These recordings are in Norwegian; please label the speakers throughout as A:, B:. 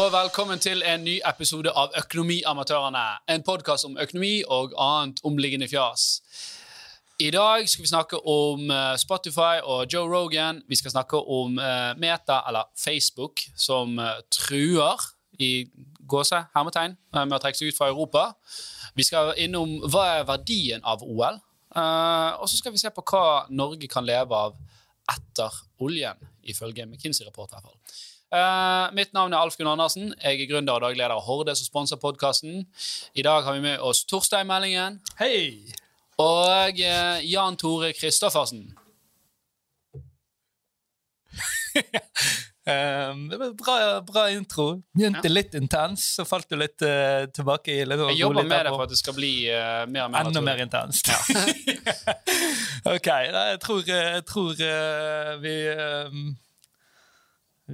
A: og velkommen til en ny episode av Økonomiamatørene. En podkast om økonomi og annet omliggende fjas. I dag skal vi snakke om eh, Spotify og Joe Rogan. Vi skal snakke om eh, Meta, eller Facebook, som eh, truer i gåse, hermetegn, med å trekke seg ut fra Europa. Vi skal innom hva er verdien av OL. Og så skal vi se på hva Norge kan leve av etter oljen, ifølge McKinsey-rapport. i hvert fall. Uh, mitt navn er Alf Gunn Andersen. Jeg er gründer og dagleder av Horde, som sponser podkasten. I dag har vi med oss Torstein Meldingen.
B: Hei!
A: Og uh, Jan Tore Christoffersen.
B: um, bra, bra, intro. Begynte ja. litt intens, så falt du litt uh, tilbake. i litt
A: Jeg jobber med det for at det skal bli mer og mer
B: Enda mer intenst. Ja. ok. Jeg tror, jeg tror vi um,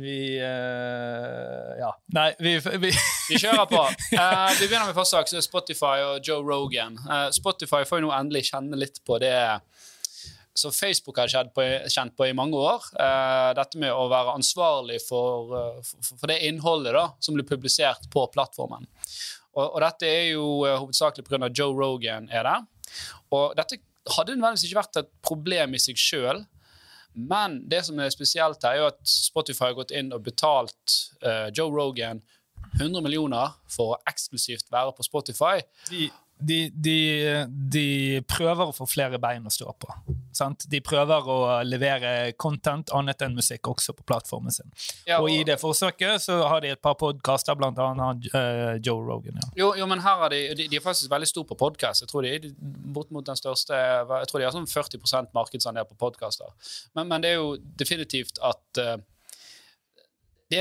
B: vi uh, Ja. Nei, vi
A: Vi, vi kjører på. Uh, vi begynner med første sak, så er Spotify og Joe Rogan. Uh, Spotify får jo nå endelig kjenne litt på det som Facebook har kjent på, kjent på i mange år. dette med å være ansvarlig for, for, for det innholdet da, som blir publisert på plattformen. Og, og dette er jo hovedsakelig pga. Joe Rogan er der. Og dette hadde nødvendigvis ikke vært et problem i seg sjøl. Men det som er spesielt her, er jo at Spotify har gått inn og betalt uh, Joe Rogan 100 millioner for å eksklusivt være på Spotify.
B: De de, de, de, prøver å få flere bein å stå på. Sant? De prøver å levere content annet enn musikk også på plattformen sin. Ja, og, og, i det forsøket så har de et par podkaster, blant annet uh, Joe Rogan. Ja.
A: Jo, jo, men her er de, de, de er faktisk veldig store på podkast. Jeg tror de er bortimot den største Jeg tror de har sånn 40% markedsandel på podkaster. Men, men, det er jo definitivt at uh,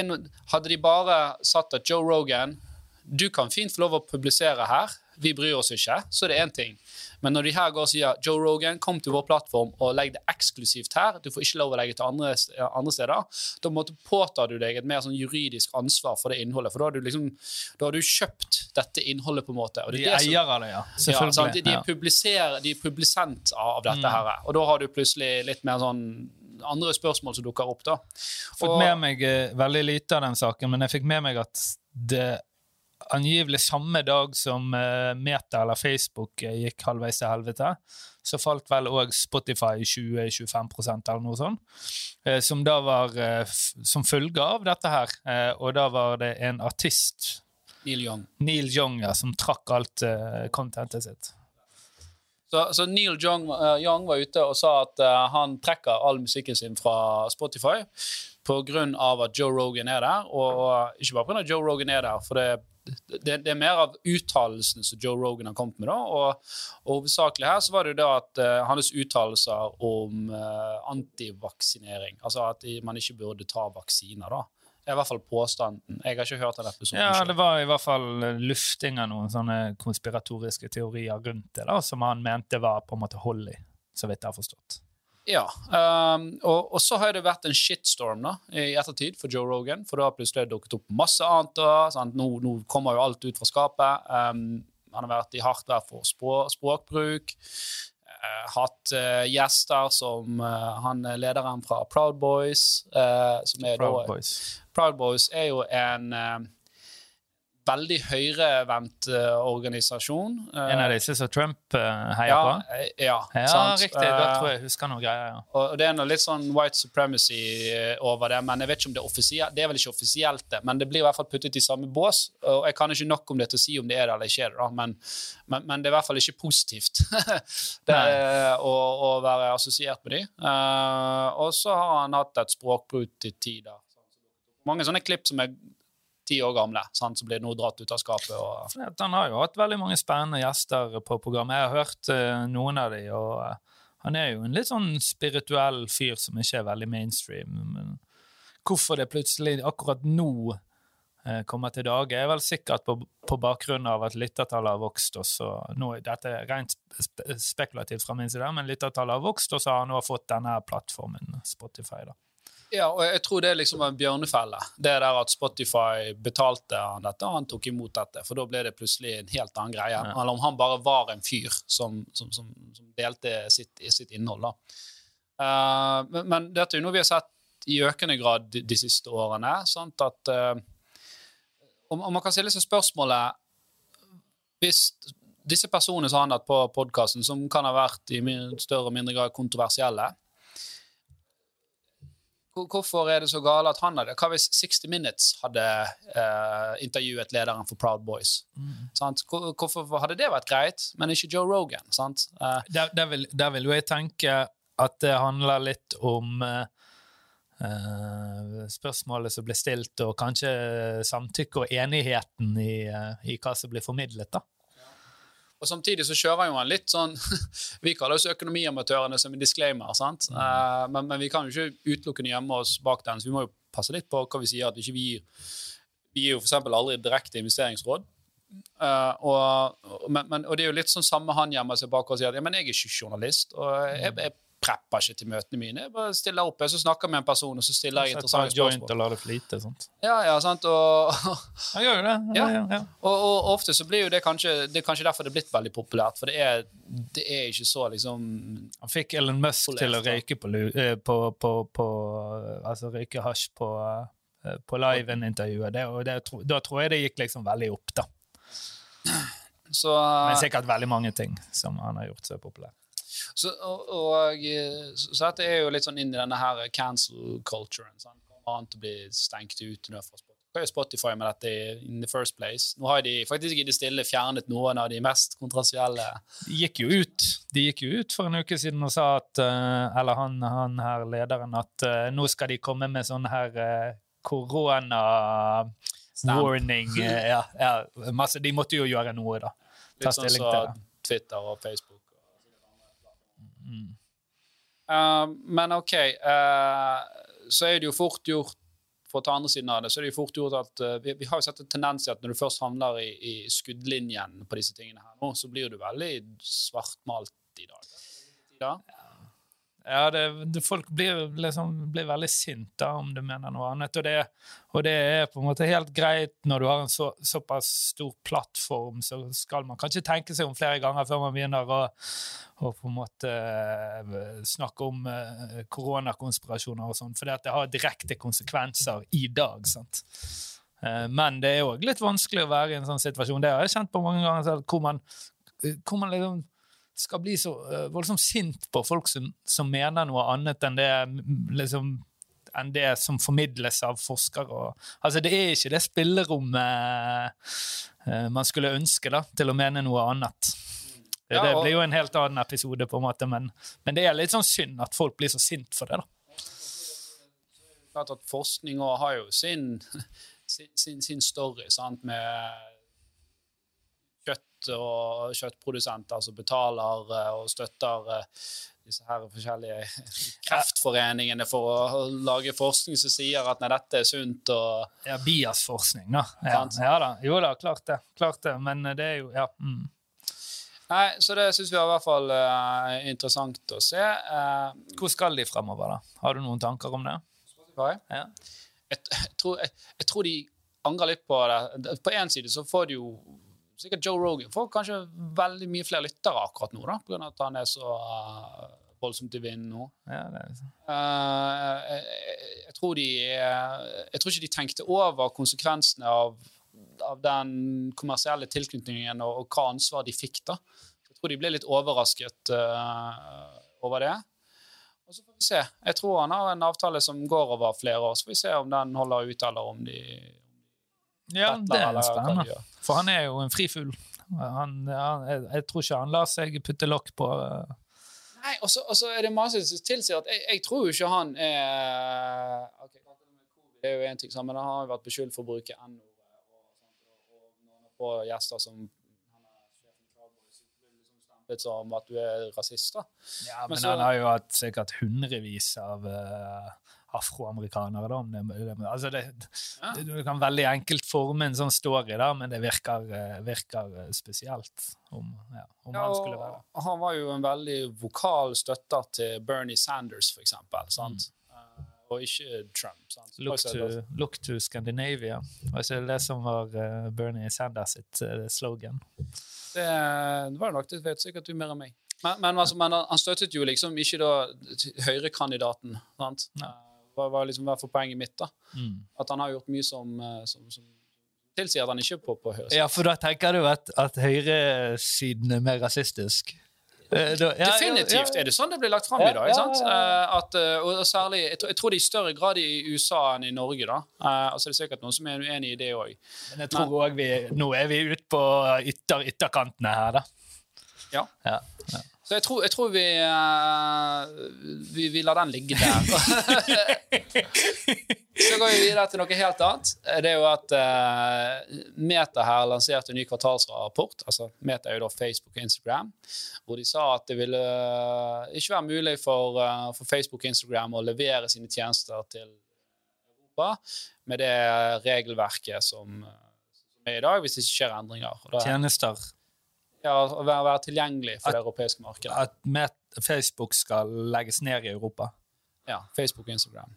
A: no, Hadde de bare satt at Joe Rogan Du kan fint få lov å publisere her vi bryr oss ikke, så det er én ting. Men når de her går og sier Joe Rogan, kom til vår plattform og legg det eksklusivt her, du får ikke lov å legge til andre, andre steder, da måtte påtar du deg et mer sånn juridisk ansvar for det innholdet. For da har du liksom, da har du kjøpt dette innholdet, på en måte.
B: de er eier av det, ja.
A: Selvfølgelig. Ja, de, er de er publisent av dette mm. her. Og da har du plutselig litt mer sånn andre spørsmål som dukker opp. da.
B: Fått med meg eh, veldig lite av den saken, men jeg fikk med meg at det angivelig samme dag som uh, Meta eller Facebook uh, gikk halvveis til helvete, så falt vel òg Spotify 20-25 eller noe sånt. Uh, som da var som følge av dette her. og da var det en artist,
A: Neil Young,
B: Neil Young ja, som trakk alt contentet sitt.
A: Så, så Neil Young, Young, var ute og sa at han trekker all musikken sin fra Spotify pga. at Joe Rogan er der. Og ikke bare pga. Joe Rogan er der, for det det, det, er mer av uttalelsene som Joe Rogan har kommet med. da, og, og Hovedsakelig her så var det jo det at uh, hans uttalelser om uh, antivaksinering, altså at man ikke burde ta vaksiner, da, det er i hvert fall påstanden. Jeg har ikke hørt den episoden.
B: Ja, Det var i hvert fall lufting av noen sånne konspiratoriske teorier rundt det, da, som han mente var på en måte hold i, så vidt jeg har forstått.
A: Ja. Um, og, og, så har det vært en shitstorm da, i ettertid for Joe Rogan. For det har plutselig dukket opp masse annet. Da, nå, nå, kommer jo alt ut fra skapet. Um, han har vært i hardt vær for språk, språkbruk. Uh, hatt uh, gjester som uh, han lederen fra Proud Boys. som er Proud, da, Boys. Proud Boys er jo en veldig høyrevendt uh, organisasjon.
B: Uh, en av disse som Trump uh, heier ja, på?
A: Ja,
B: ja sant? riktig. Da tror jeg husker noen greier. Ja.
A: Og, Det er noe litt sånn white supremacy over det, men jeg vet ikke om det er offisielt. Det er vel ikke offisielt, det, men det blir i hvert fall puttet i samme bås. og Jeg kan ikke nok om det til å si om det er det eller ikke er det, men, men, men, det er i hvert fall ikke positivt det, å, å, være assosiert med dem. og så har han hatt et språkbruk til tider. Mange sånne klipp som er ti år gamle, sant? så blir det noe dratt ut av skapet. Og...
B: Han har jo hatt veldig mange spennende gjester på programmet. Jeg har hørt uh, noen av dem, og uh, han er jo en litt sånn spirituell fyr som ikke er veldig mainstream. Men hvorfor det plutselig akkurat nå uh, kommer til dage, er vel sikkert på, på bakgrunn av at lyttertallet har vokst. Også. Nå, dette er rent spekulativt fra min side, men lyttertallet har vokst, og så har han nå fått denne plattformen, Spotify. da.
A: Ja, og jeg tror det liksom var en bjørnefelle. Det der at Spotify betalte han dette, og han tok imot dette. For da ble det plutselig en helt annen greie. Ja. Eller om han bare var en fyr som, som, som, som delte sitt, sitt innhold. da. Uh, men, men, dette er jo noe vi har sett i økende grad de, de siste årene. Sant? At uh, om, om, man kan stille seg spørsmålet Hvis disse personene som han har hatt på podkasten, som kan ha vært i større og mindre grad kontroversielle Hvorfor er det så gale at han hadde Hva hvis 60 Minutes hadde eh, intervjuet lederen for Proud Boys? Sant? Hvorfor hadde det vært greit, men ikke Joe Rogan? Sant? Eh,
B: Der, der, vil, der vil jo jeg tenke at det handler litt om eh, eh, spørsmålet som blir stilt, og kanskje samtykke og enigheten i, eh, i hva som blir formidlet. da.
A: Og samtidig så kjører jo han litt sånn Vi kaller oss økonomiamatørene som en disclaimer, sant? Eh, men, men vi kan jo ikke utelukkende gjemme oss bak den, så vi må jo passe litt på hva vi sier. at vi ikke vi gir Vi gir jo f.eks. aldri direkte investeringsråd. Uh, og, og- men, men, og det er jo litt sånn samme han gjemmer seg bak og sier at ja, men jeg er ikke journalist, og jeg, jeg prepper ikke til møtene mine. Jeg bare stiller opp, jeg så snakker med en person, og så stiller jeg interessante
B: joint
A: spørsmål.
B: og la det flyte. sant?
A: Ja, ja, sant? Og,
B: jeg gjør jo det.
A: Ja.
B: Ja, ja.
A: Og, og ofte så blir jo det kanskje Det er kanskje derfor det er blitt veldig populært, for det er, det er ikke så liksom
B: Han fikk Elon Musk
A: Polert,
B: til å røyke på, eh, på, på, på Altså røyke hasj på, eh, på live-intervjuet. Det, og det, da tror jeg det gikk liksom veldig opp, da.
A: Så,
B: Men sikkert veldig mange ting som han har gjort så populært.
A: Så, og, og, så, så dette er jo litt sånn inn i denne her cancel culturen. Sant? Kommer an til å bli stengt ut nå fra Spotify. Hva er Spotify med dette in the first place? Nå har de faktisk i det stille fjernet noen av de mest kontroversielle
B: De gikk jo ut De gikk jo ut for en uke siden og sa at eh, Eller han, han her lederen at eh, nå skal de komme med sånn her eh, korona warning. eh, ja, ja, masse, de måtte jo gjøre noe, da.
A: Litt sånn som
B: det.
A: Twitter og Facebook. Uh, men OK, uh, så er det jo fort gjort for å ta andre siden av det, så er det jo fort gjort at uh, vi, vi har jo sett en tendens til at når du først havner i, i skuddlinjen på disse tingene her nå, så blir du veldig svartmalt i dag. Ja.
B: Ja, det, folk blir, liksom, blir veldig sinte om du mener noe annet. Og det, og det er på en måte helt greit når du har en så, såpass stor plattform, så skal man kanskje tenke seg om flere ganger før man begynner å, å på en måte eh, snakke om eh, koronakonspirasjoner og sånn, for det har direkte konsekvenser i dag. sant? Eh, Men det er òg litt vanskelig å være i en sånn situasjon. Det har jeg kjent på mange ganger selv, hvor man, hvor man liksom skal bli så eh, voldsomt sint på folk som, som mener noe annet enn det, liksom, enn det som formidles av forskere. Altså, det er ikke det spillerommet eh, man skulle ønske da, til å mene noe annet. Det, det blir jo en helt annen episode, på en måte, men, men det er litt sånn synd at folk blir så sint for det. da.
A: klart at forskning også har jo sin, sin, sin, sin story, sant, med kjøtt og kjøttprodusenter som betaler eh, og støtter eh, disse her forskjellige kreftforeningene for å lage forskning som sier at nei, dette er sunt og
B: Ja, Biasforskning, da. Ja, ja da. Jo da, klart det. Klart det. Men det er jo Ja. Mm.
A: Nei, så det syns vi er i hvert fall uh, interessant å se. Uh,
B: Hvor skal de fremover, da? Har du noen tanker om det?
A: Spotify.
B: Ja.
A: jeg, jeg, tror, jeg, jeg tror de angrer litt på det. På én side så får de jo sikkert Joe Rogan får kanskje veldig mye flere lyttere akkurat nå, da, av at han er så eh, voldsomt i vinden nå.
B: Ja, det er sånn.
A: Eh, jeg, jeg, tror de, eh, jeg tror ikke de tenkte over konsekvensene av, av den kommersielle tilknytningen og, og hva ansvar de fikk. da. Jeg tror de ble litt overrasket uh, over det. Og så får vi se. Jeg tror han har en avtale som går over flere år. Så får vi se om den holder ut, eller om de
B: Ja, det er spennende. For han er jo en frifugl. Han, han, jeg, jeg tror ikke han lar seg putte lokk på. eh,
A: Nei, og så, er det masse som tilsier at jeg, jeg tror jo ikke han er okay, Det er jo en ting, men han har jo vært beskyldt for å bruke N-ordet. Får gjester som Litt er liksom stemplet som at du er rasist. da.
B: Ja,
A: Men
B: men
A: så-
B: han har jo hatt sikkert hundrevis av eh, afroamerikanere. da. om det- det- Altså det,
A: Ja.
B: det, du kan veldig enkelt forme en sånn story, da, men det virker, eh, virker eh, spesielt om, ja, om
A: Ja,
B: han skulle være
A: han var jo en veldig vokal støtter til Bernie Sanders, for eksempel. Sant? Mm. og ikke Trump. Sant?
B: Look to, look to Scandinavia. Var ikke det som var eh, Bernie Sanders sitt eh, slogan?
A: Det, det var nok, det vet sikkert du mer enn meg. Men, men, altså, men han støttet jo liksom ikke da høyrekandidaten. sant?
B: Nei.
A: Hva var liksom i hvert fall poenget mitt? da?
B: Mm.
A: At han har gjort mye som, eh, som, som tilsier at han ikke er på, på høyresiden.
B: Ja, for da tenker du at, at høyresiden er mer rasistisk? Eh, da- ja,
A: Definitivt
B: ja,
A: er det sånn det blir lagt fram
B: Ja,
A: i dag.
B: ikke
A: sant?
B: ja, ja.
A: Eh, At, og særlig, jeg tror, jeg tror det er i større grad i USA enn i Norge. da. altså Det er sikkert noen som er uenig i det òg.
B: Men jeg tror også vi, nå er vi ute på ytter, ytterkantene her, da.
A: Ja. Så jeg tror, jeg tror vi, uh, vi Vi lar den ligge der. så går vi videre til noe helt annet. Det er jo at uh, Meta her lanserte en ny kvartalsrapport. altså Meta er jo da Facebook og Instagram. Hvor de sa at det ville uh, ikke være mulig for, for Facebook og Instagram å levere sine tjenester til Europa med det regelverket som, som er i dag, hvis det ikke skjer endringer. Da,
B: Tjenester.
A: Ja, være, tilgjengelig for det europeiske markedet.
B: At med, Facebook skal legges ned i Europa.
A: Ja, Facebook og Instagram.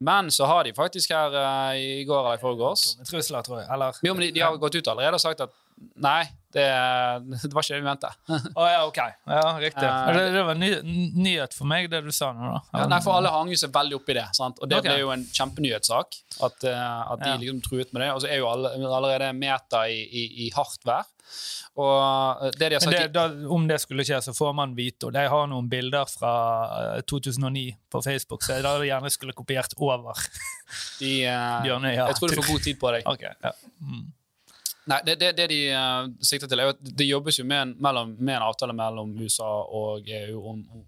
A: Men så har de faktisk her uh, i går eller i forgårs
B: trusler, tror jeg. Eller
A: Jo, men de, de har gått ut allerede og sagt at nei, det, det var ikke det vi mente.
B: Å ja, OK. Ja, riktig.
A: Uh,
B: det, det var ny, nyhet for meg, det du sa nå, da.
A: Ja, nei, for alle hang jo seg veldig opp i det. Sant? Og det
B: okay.
A: ble jo en kjempenyhetssak. At, uh, at de
B: Ja.
A: liksom truet med det. Og så er jo alle, allerede meta i, i, i hardt vær. Eh, det de sagt
B: det, da, om det skulle skje, så får man vite. Og de har noen bilder fra eh, 2009 på Facebook, så jeg da gjerne skulle kopiert over.
A: de, uh,
B: Bjørne, ja.
A: Jeg tror du får god tid på deg.
B: Okay, ja. Mm.
A: Nei, det, det, det de uh, sikter til, er at det jobbes jo med en, mellom, med en avtale mellom USA og EU om, om,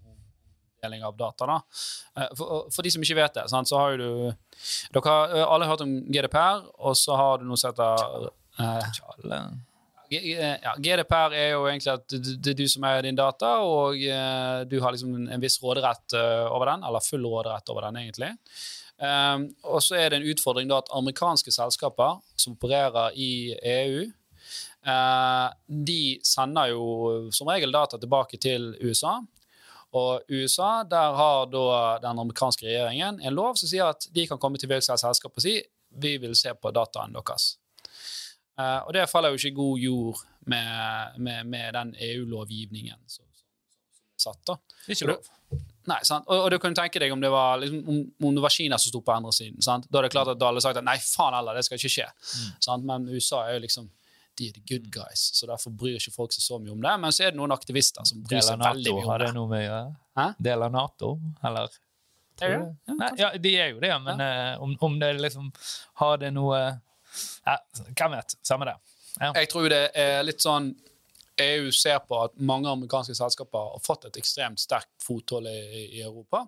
A: deling av data. da. Eh, For, for de som ikke vet det, sant, så har jo du Dere har eh, alle hørt om GDPR, og så har du noe som heter eh, Eh, ja, GDPR er jo egentlig at det er du som eier din data, og eh, du har liksom en, viss råderett eh, over den, eller full råderett over den, egentlig. Um, og så er det en utfordring da at amerikanske selskaper som opererer i EU, de sender jo som regel data tilbake til USA. Og USA, der har da den amerikanske regjeringen en lov som sier at de kan komme til hvilket selskap og si vi vil se på dataen deres. Eh, og det faller jo ikke i god jord med, med, med den EU-lovgivningen som, er satt. da.
B: Ikke lov.
A: Nei, sant? Og, og du kunne tenke deg om det var, liksom, om, om det var Kina som sto på andre siden. Sant? Da er det klart at alle sagt at nei, faen heller, det skal ikke skje. Sant? Men USA er jo liksom de er the good guys, så derfor bryr ikke folk seg så mye om det. Men så er det noen aktivister som bryr seg veldig mye om
B: det
A: det.
B: noe med?
A: Hæ?
B: Del av Nato, eller?
A: Er det? Ja,
B: ja, de er jo det, men eh, om, om det liksom Har det noe ja, Hvem vet? Samme det. Ja.
A: Jeg tror det er litt sånn EU ser på at mange amerikanske selskaper har fått et ekstremt sterkt fothold i, i Europa.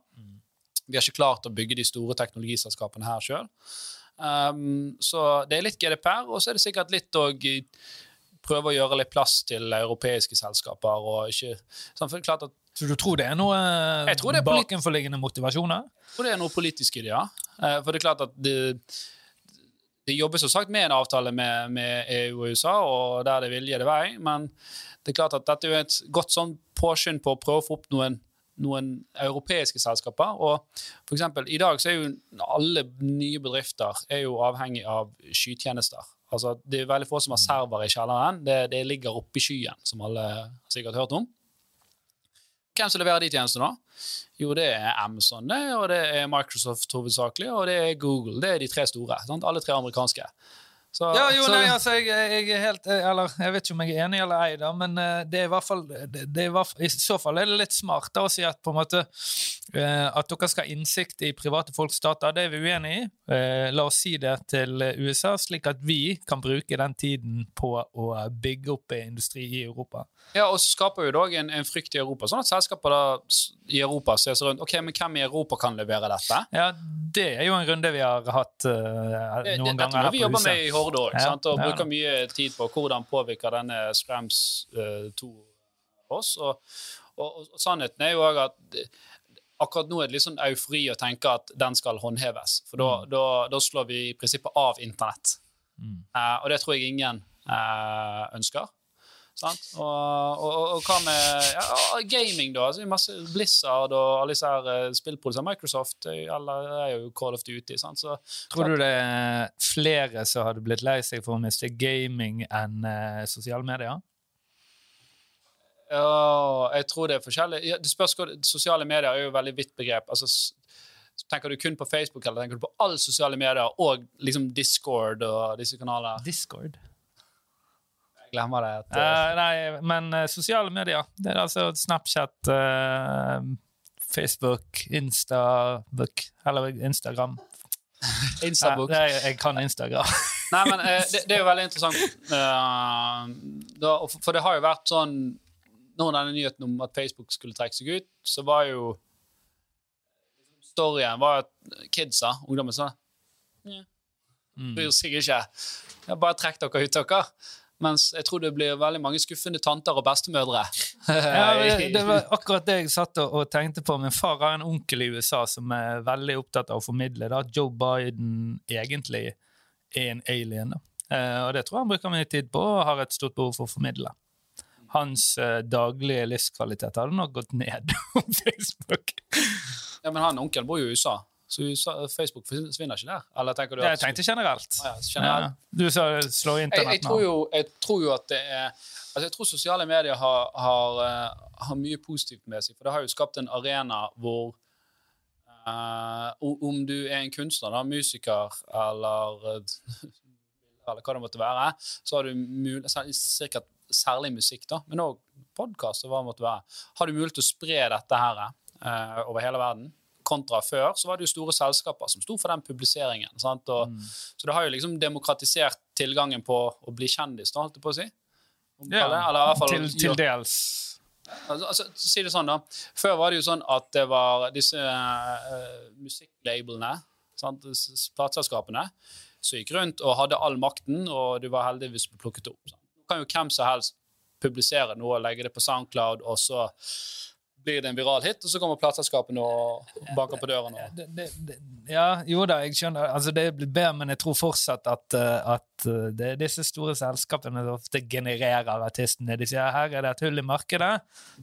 A: Vi har ikke klart å bygge de store teknologiselskapene her sjøl. Um, så det er litt GDPR, og så er det sikkert litt å prøve å gjøre litt plass til europeiske selskaper. og ikke, sånn, for det er klart at
B: Så du tror det er noe
A: Jeg tror det
B: bakenforliggende motivasjoner?
A: Og det er noe politisk i det, ja. Eh, For det er klart at det, det jobbes som sagt med en avtale med, med EU og USA, og der det er vilje, det vei. Men det er klart at dette er et godt sånn påskynd på å prøve å få opp noen, noen europeiske selskaper. Og for eksempel, i dag så er jo alle nye bedrifter er jo avhengig av skytjenester. Altså, det er veldig få som har server i kjelleren. Det, det ligger oppe i skyen, som alle har sikkert hørt om. Hvem som leverer de tjenestene, da? Jo, det er Amazon, det, og det er Microsoft hovedsakelig, og det er Google. Det er de tre store. Sant? Alle tre amerikanske. Så,
B: Ja, jo,
A: så-
B: nei, altså, jeg, jeg er helt Eller jeg vet ikke om jeg er enig eller ei, da, men eh, det er i hvert fall det, det er i, hvert fall, I så fall er det litt smart å si at på en måte eh, at dere skal ha innsikt i private folks data. Det er vi uenig i. Eh, la oss si det til USA, slik at vi kan bruke den tiden på å bygge opp industri i Europa.
A: Ja, og så skaper jo det også en, en frykt i Europa, sånn at selskaper da, i Europa ser seg rundt. Ok, men hvem i Europa kan levere dette?
B: Ja, det er jo en runde vi har hatt eh,
A: Det,
B: det,
A: dette
B: ganger her
A: vi
B: på huset.
A: I òg,
B: Ja,
A: og bruker mye tid på hvordan påvirker denne Scrams eh, 2 oss. Og, og, og sannheten er jo òg at akkurat nå er det litt sånn eufori å tenke at den skal håndheves. For da,
B: Mm.
A: da, da slår vi i prinsippet av internett.
B: Mm.
A: Uh, og det tror jeg ingen uh, ønsker. Sant? Og, og, og, hva med ja, gaming, da? Altså, masse Blizzard og alle disse her eh, spillprodusenter. Microsoft eller er jo Call of Duty. Sant? Så
B: Tror du det er flere som hadde blitt lei seg for å miste gaming enn uh, sosiale medier?
A: Ja, jeg tror det er forskjellig. Ja, det spørs hva, Sosiale medier er jo et veldig vidt begrep. Altså, tenker du kun på Facebook eller tenker du på alle sosiale medier og liksom Discord og disse kanalene?
B: Discord.
A: Glemmer det. At,
B: uh, nei, men uh, sosiale medier. Det er altså Snapchat, Facebook, Instabook Eller Instagram.
A: Instabook.
B: Er- jeg kan Instagram.
A: Nei, men det, det er jo veldig interessant. da, for, det har jo vært sånn Når denne nyheten om at Facebook skulle trekke seg ut, så var jo Storyen var at kidsa, ungdommen, sa
B: Mm.
A: bryr seg ikke. Jeg bare trekk dere ut, dere. Mens jeg tror det blir veldig mange skuffende tanter og bestemødre.
B: Ja, det, det var akkurat det jeg satt og, og tenkte på. Min far har en onkel i USA som er veldig opptatt av å formidle at Joe Biden egentlig er en alien. Eh, og det tror jeg han bruker mye tid på og har et stort behov for å formidle. Hans eh, daglige livskvalitet hadde nok gått ned om Facebook.
A: Ja, men han onkel bor jo i USA, så Facebook forsvinner ikke der. Eller tenker du at
B: Jeg tenkte generelt.
A: Ah, ja, generelt.
B: Ja. Du sa slå
A: internett
B: internett
A: jeg, tror jo, jeg tror jo at det er altså Jeg tror sosiale medier har, har, eh, har mye positivt med seg. For det har jo skapt en arena hvor uh, Om du er en kunstner, da, musiker eller eh, eller hva det måtte være, så har du mulighet Sikkert særlig musikk, da, men òg podkast og hva det måtte være. Har du mulighet til å spre dette her uh, over hele verden? Kontra før så var det jo store selskaper som sto for den publiseringen. Sant? Og, Så det har jo liksom demokratisert tilgangen på å bli kjendis, da, holdt jeg på å si.
B: Ja,
A: eller fall
B: til, til dels.
A: Altså, altså, si det sånn, da. Før var det jo sånn at det var disse uh, musikklabelene, plateselskapene, som gikk rundt og hadde all makten, og du var heldig hvis du plukket opp. Sant? Nå kan jo hvem som helst publisere noe og legge det på SoundCloud, og så blir det en viral hit, og så kommer plateselskapene og banker på døren. Og...
B: ja, jo da, jeg skjønner. Altså, det er blitt bedre, men jeg tror fortsatt at, eh, at eh, det er disse store selskapene som ofte genererer artistene. De sier her er det et hull i markedet,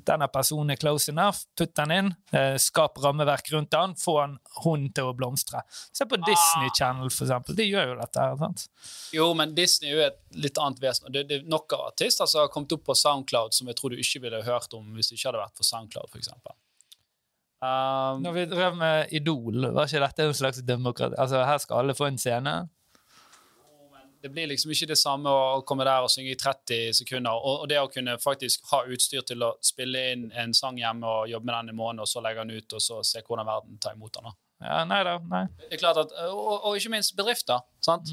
B: denne personen er close enough, putt den inn, eh, skap rammeverk rundt den, få han, hun til å blomstre. Se på Disney Channel, for eksempel. De gjør jo dette. her, sant?
A: Jo, men Disney er jo et litt annet vesen. Det, det er nok av artister som har kommet opp på SoundCloud som jeg tror du ikke ville hørt om hvis det ikke hadde vært for SoundCloud, eksempel. Um,
B: Når vi drev med Idol, var ikke dette en slags demokrati? Altså, her skal alle få en scene.
A: Det blir liksom ikke det samme å komme der og synge i 30 sekunder. Og, og det å kunne faktisk ha utstyr til å spille inn en sang hjemme og jobbe med den i måneden, og så legge den ut, og så se hvordan verden tar imot den.
B: Ja, nei da, nei.
A: Det er klart at, og, og ikke minst bedrifter. sant?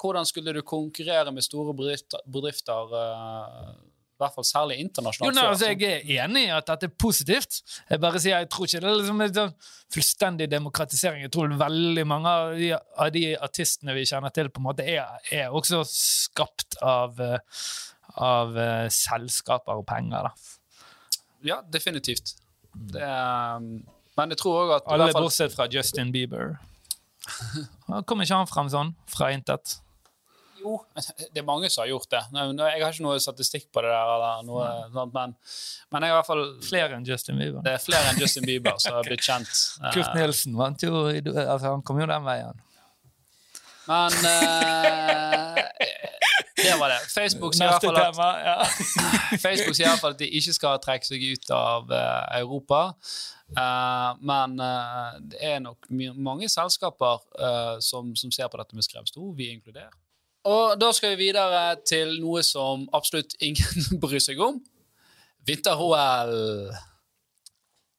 A: Hvordan skulle du konkurrere med store bedrifter, bedrifter eh, i hvert fall særlig
B: Jo,
A: internasjonalt?
B: nei, altså. Jeg er enig i at dette er positivt. Jeg bare sier, jeg tror ikke det er liksom en sånn fullstendig demokratisering. Jeg tror veldig mange av de, av de artistene vi kjenner til, på en måte er, er også skapt av, eh, av uh, selskaper og penger. da.
A: Ja, definitivt. Det er, men jeg tror òg at
B: Alle
A: fall-
B: bortsett fra Justin Bieber. Kommer ikke han frem sånn fra intet?
A: Jo, det er mange som har gjort det. Jeg har ikke noe statistikk på det der, noe, men, men jeg har i hvert fall
B: Flere enn Justin Bieber.
A: det er flere enn Justin Bieber som har blitt kjent.
B: Kurt
A: Nielsen,
B: Nilsen vant jo altså, Han kom jo den veien.
A: Men uh, det var det. Facebook sier i hvert
B: Neste
A: fall at
B: tema. Ja.
A: At de ikke skal trekke seg ut av uh, Europa. Uh, men uh, det er nok mange selskaper uh, som, som ser på dette med skrevstro, vi inkludert. Og da skal vi videre til noe som absolutt ingen bryr seg om. Vinter-OL.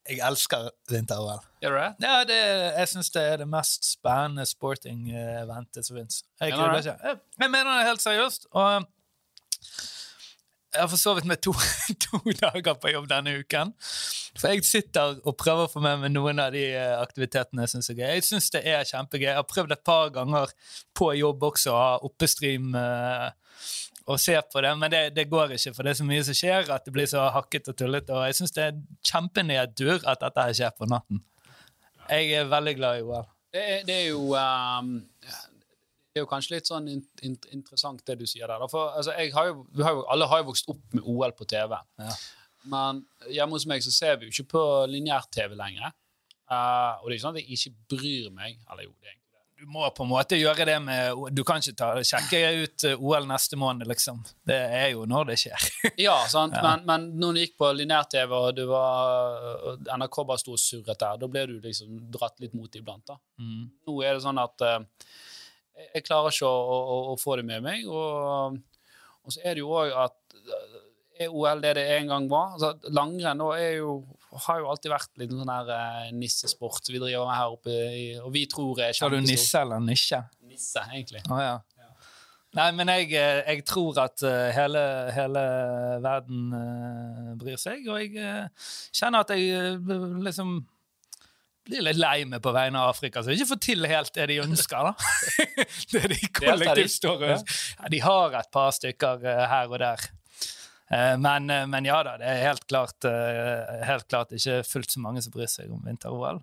B: Jeg elsker vinter-OL.
A: Gjør du det?
B: Ja, det, jeg syns det er det mest spennende sporting-eventet som fins. Jeg, jeg mener det helt seriøst. Og jeg har forsovet meg to, to dager på jobb denne uken. For jeg sitter og prøver å få med meg noen av de eh, aktivitetene jeg syns er gøy. Jeg syns det er kjempegøy. Jeg har prøvd et par ganger på jobb også å ha oppestream eh, og se på det, men det, det går ikke, for det er så mye som skjer at det blir så hakket og tullete. Og jeg syns det er kjempenedtur at dette her skjer på natten. Jeg er veldig glad i OL.
A: Det det er jo ehm, Det er jo kanskje litt sånn in, in, interessant det du sier der. For, altså, har jo, vi har jo, alle har jo vokst opp med OL på TV.
B: Ja.
A: Men hjemme hos meg så ser vi jo ikke på lineær-TV lenger. Uh, og det er ikke sånn at jeg ikke bryr meg. Eller jo, det er egentlig det.
B: du må på en måte gjøre det med Du kan ikke ta, sjekke ut eh, OL neste måned, liksom. Det er jo når det skjer.
A: Ja, sant?
B: Ja.
A: Men, men når du gikk på lineær-TV, og du var, NRK bare sto og surret der, da ble du liksom dratt litt mot iblant. da.
B: Mm.
A: Nå er det sånn at eh, jeg klarer ikke å, å, å få det med meg. Og, og så er det jo òg at eh, er OL det det en gang var? Altså, langrenn er jo, har jo alltid vært litt sånn her eh, nissesport vi driver med her oppe, i, og vi tror er
B: Sa du nisse eller nisje?
A: Nisse, egentlig.
B: Å ja. Nei, men jeg, eh, jeg tror at eh, hele, hele verden bryr seg, og jeg kjenner at jeg liksom blir litt lei meg på vegne av Afrika, så ikke får til helt det de ønsker. da. det de kollektivt står og
A: Ja.
B: ja, De har et par stykker eh, her og der. Eh, Men, eh, men ja da, det er helt klart, helt klart ikke fullt så mange som bryr seg om vinter-OL.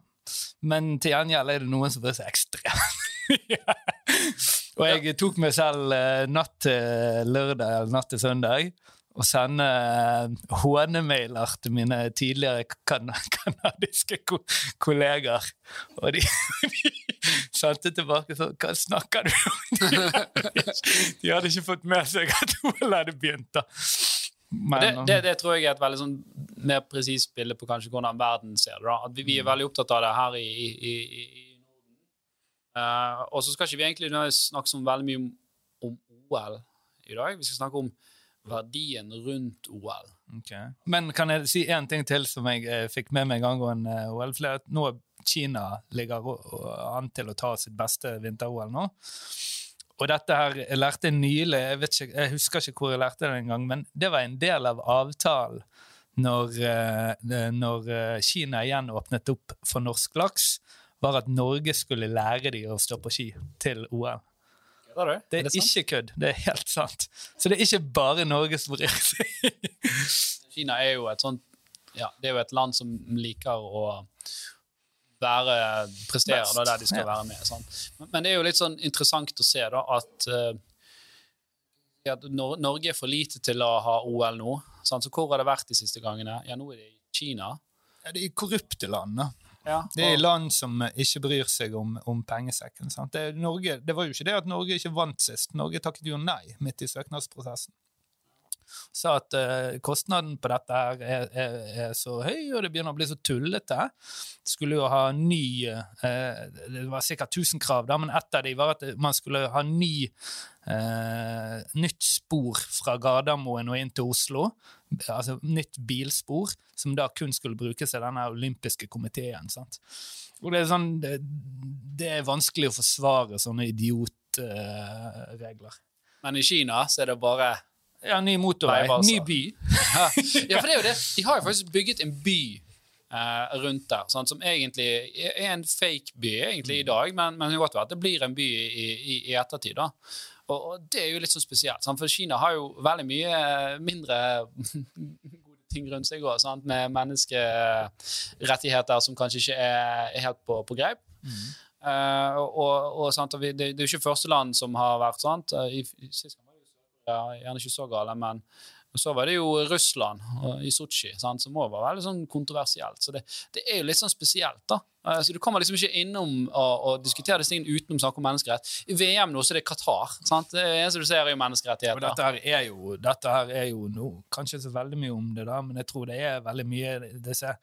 B: Men til gjengjeld er det noen som bryr seg ekstremt. Og jeg tok meg selv natt til lørdag eller natt til søndag å sende eh, hånemailer til mine tidligere kan kanadiske ko kollegaer. Og de, de sendte tilbake sånn Hva snakker du om? De hadde ikke fått med seg at OL hadde begynt. da. Men,
A: det, det, det tror jeg er et veldig sånn mer presist bilde på kanskje hvordan verden ser det. At vi, vi er veldig opptatt av det her i, i, i, i Norden. Eh, og så skal ikke vi egentlig snakke så veldig mye om, om OL i dag. Vi skal snakke om verdien rundt OL.
B: Okay. Men kan jeg si én ting til som jeg eh, fikk med meg angående eh, OL? For nå Kina ligger an til å ta sitt beste vinter-OL nå. Og dette her jeg lærte nylig, jeg, ikke, jeg husker ikke hvor jeg lærte det engang, men det var en del av avtalen når, eh, når eh, Kina igjen åpnet opp for norsk laks, var at Norge skulle lære de å stå på ski til OL.
A: Kødder du?
B: Det er,
A: sant?
B: ikke kødd. Det er helt sant. Så det er ikke bare Norge som bryr seg.
A: Kina er jo et sånt ja, det er jo et land som liker å være, prestere da, der de skal
B: ja.
A: være med. Sant? Men, men det er jo litt sånn interessant å se da, at, uh, at Nor Norge er for lite til å ha OL nå. Sant? Så hvor har det vært de siste gangene? Ja, nå er det i Kina.
B: Ja, det er korrupte land, da.
A: Ja,
B: Det er land som ikke bryr seg om, om pengesekken. Det, Norge, det var jo ikke det at Norge ikke vant sist. Norge takket jo nei midt i søknadsprosessen. Sa at uh, kostnaden på dette her er, er, er så høy, og det begynner å bli så tullete. Skulle jo ha ny uh, Det var sikkert 1000 krav, da, men ett av dem var at man skulle ha ny uh, nytt spor fra Gardermoen og inn til Oslo. Altså nytt bilspor, som da kun skulle brukes av denne olympiske komiteen. sant? Og det er sånn Det, det er vanskelig å forsvare sånne idiotregler.
A: Men i Kina så er det bare
B: ja, ny motorvei,
A: Veibaser.
B: ny by.
A: ja. for det er jo det. De har jo faktisk bygget en by Uh, rundt der, sant, som egentlig er en fake by egentlig i dag, men, men det det blir en by i, i, i ettertid. da. Og, og det er jo litt sånn spesielt, sant, for Kina har jo veldig mye mindre gode ting rundt seg òg, med menneskerettigheter som kanskje ikke er, er helt på, på greip. Mm. og, og, og, sant, og vi, det, det er jo ikke første land som har vært sånn I, i, ja, gjerne ikke så gale, men så var det jo Russland og, i Sotsji, som også var veldig sånn kontroversielt. Så det, det er jo litt sånn spesielt, da. Eh, så Du kommer liksom ikke innom å, å diskutere disse tingene utenom snakke om menneskerett. I VM nå så er det Qatar. sant? Det eneste du ser, er jo
B: menneskerettigheter.
A: menneskerettigheter.
B: dette her er jo, dette her er jo nå, kanskje så veldig mye om det, da, men jeg tror det er veldig mye disse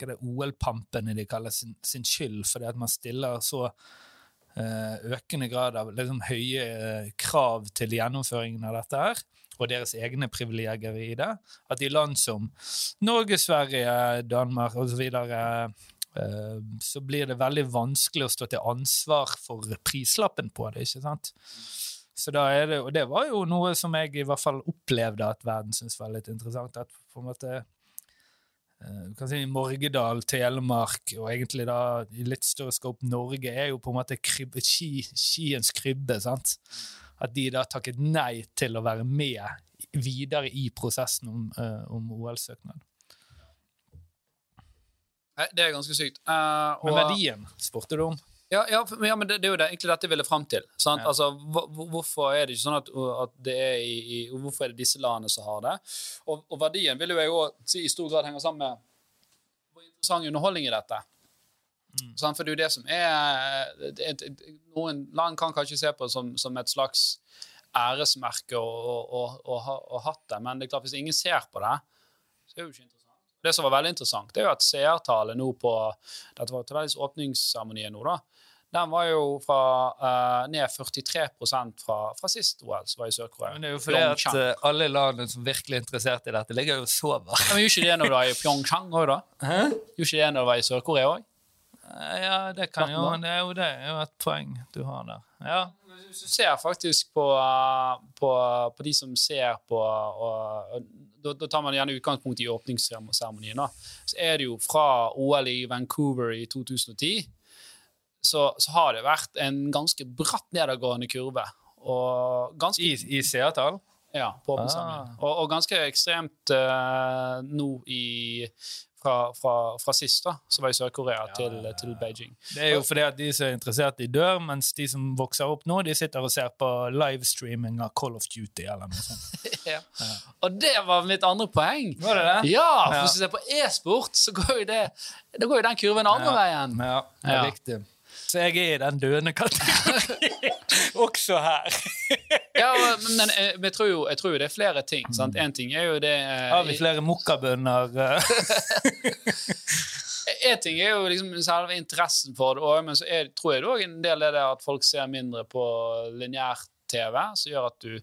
B: hva det, OL-pampene de kaller sin, sin skyld, fordi at man stiller så eh, økende grad av liksom, høye eh, krav til gjennomføringen av dette her, og deres egne privilegier i det, at i land som Norge, Sverige, Danmark osv. Uh, så blir det veldig vanskelig å stå til ansvar for prislappen på det. ikke sant? Så da er det, og det var jo noe som jeg i hvert fall opplevde at verden syntes var litt interessant. At på en måte eh, du kan si Morgedal, Telemark og egentlig da i litt større skop Norge er jo på en måte kribbe, ski, skiens krybbe. sant? At de da takket nei til å være med videre i prosessen om, eh, om OL-søknad.
A: Det er ganske sykt. Eh,
B: Men verdien spurte du om.
A: Ja, ja, for- ja, men det, det er jo det, egentlig dette jeg ville fram til. Sant?
B: Ja.
A: Altså, hvor, hvor- hvorfor er det ikke sånn at, at det er i, i Hvorfor er det disse landene som har det? Og, og verdien vil jo jeg òg si i stor grad henger sammen med hvor interessant underholdning i dette.
B: Mm.
A: For det er jo det som er det er et, et, Noen land kan kanskje se på det som, som et slags æresmerke å ha- hatt det, men det er klart hvis ingen ser på det, så er det jo ikke interessant. Det som var veldig interessant, det er jo at seertallet nå på Dette var til åpningsseremonien nå, da. Den var jo fra uh, ned 43 fra, fra sist OL, som var i Sør-Korea.
B: Men det er jo fordi at eh, alle landene som virkelig er interessert i dette, ligger jo og sover.
A: Men gjorde ikke det når du var i Pyeongchang òg, da? Gjorde ikke det når du var i Sør-Korea òg?
B: Eh, Ja, det kan jo Det jo det. Er jo et poeng du har der. Ja.
A: Hvis du ser faktisk på, uh, på, på de som ser på og, og, da, da tar man gjerne utgangspunkt i åpningsseremonien. Så er det jo fra OL i Vancouver i 2010 så, så har det vært en ganske bratt nedadgående kurve. Ganske
B: I, i seertall?
A: ja, på åpningsseremonien.
B: Ah.
A: Og, og ganske ekstremt uh, nå i fra, fra, fra sist, da, som var i Sør-Korea, til, til Beijing.
B: Det er jo fordi at de som er interessert, de dør, mens de som vokser opp nå, de sitter og ser på livestreaming av Call of Duty eller noe sånt.
A: Ja. Og det var mitt andre poeng.
B: Var det det?
A: Ja, for
B: Ja.
A: hvis du ser på e-sport, så går jo, det, det går jo den kurven andre veien.
B: Ja, det er
A: Ja.
B: riktig. Så jeg er i den døende kategorien også her.
A: Ja, men, men jeg, tror jo, jeg tror jo det er flere ting. sant? En ting er jo det eh,
B: Har vi flere mokkabønner? Én
A: En ting er jo liksom selve interessen for det òg, men så er, tror jeg det òg en del er det at folk ser mindre på lineær-TV, som gjør at du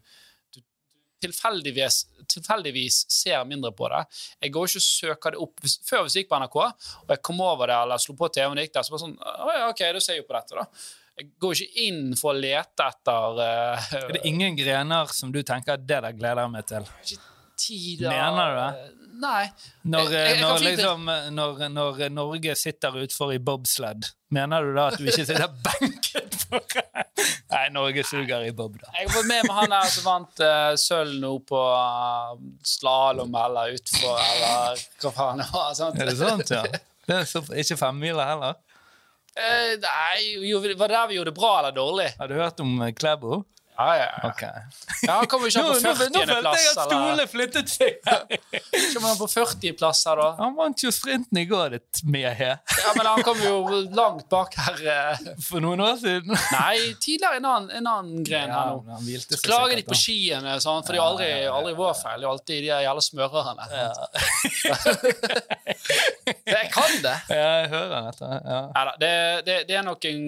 A: tilfeldigvis, tilfeldigvis ser mindre på det. Jeg går ikke og søker det opp. Før hvis jeg gikk på NRK, og jeg kom over det eller slo på TV-en, gikk der, så var det sånn Å ja, OK, da ser jeg jo på dette, da. Jeg går ikke inn for å lete etter uh,
B: Er det ingen grener som du tenker det der gleder jeg meg til?
A: Ikke tid
B: Mener du det?
A: Nei.
B: Når,
A: Jeg- jeg-
B: når, liksom, når, når Norge sitter utfor i bobsled, mener du da at du ikke sitter benket for Nei, Norge suger i bob, da.
A: Jeg fått med meg han der som vant uh, sølv nå på uh, slalåm eller utfor, eller hva faen det var. Sant?
B: Er det sant, ja? Det er så, ikke femmila heller?
A: Uh, nei, jo, var det der vi gjorde det bra eller dårlig?
B: Har du hørt om eh, Klæbo?
A: Ja, ja, ja.
B: Ok.
A: ja han kommer jo
B: Nå,
A: ikke
B: nå,
A: på
B: nå følte jeg at stolene flyttet seg.
A: Kommer han på 40.-plass her, da?
B: Han vant jo sprinten i går, ditt med her.
A: Ja, men han kom jo langt bak her. eh.
B: For noen år siden.
A: Nei, tidligere en annen, en annen gren her nå. Så klager de på skiene, sånn, for det er aldri, aldri vår feil. Det er alltid de jævla smørerne. Jeg kan det.
B: Ja, jeg hører dette. Ja.
A: Neida, det, det, det er nok en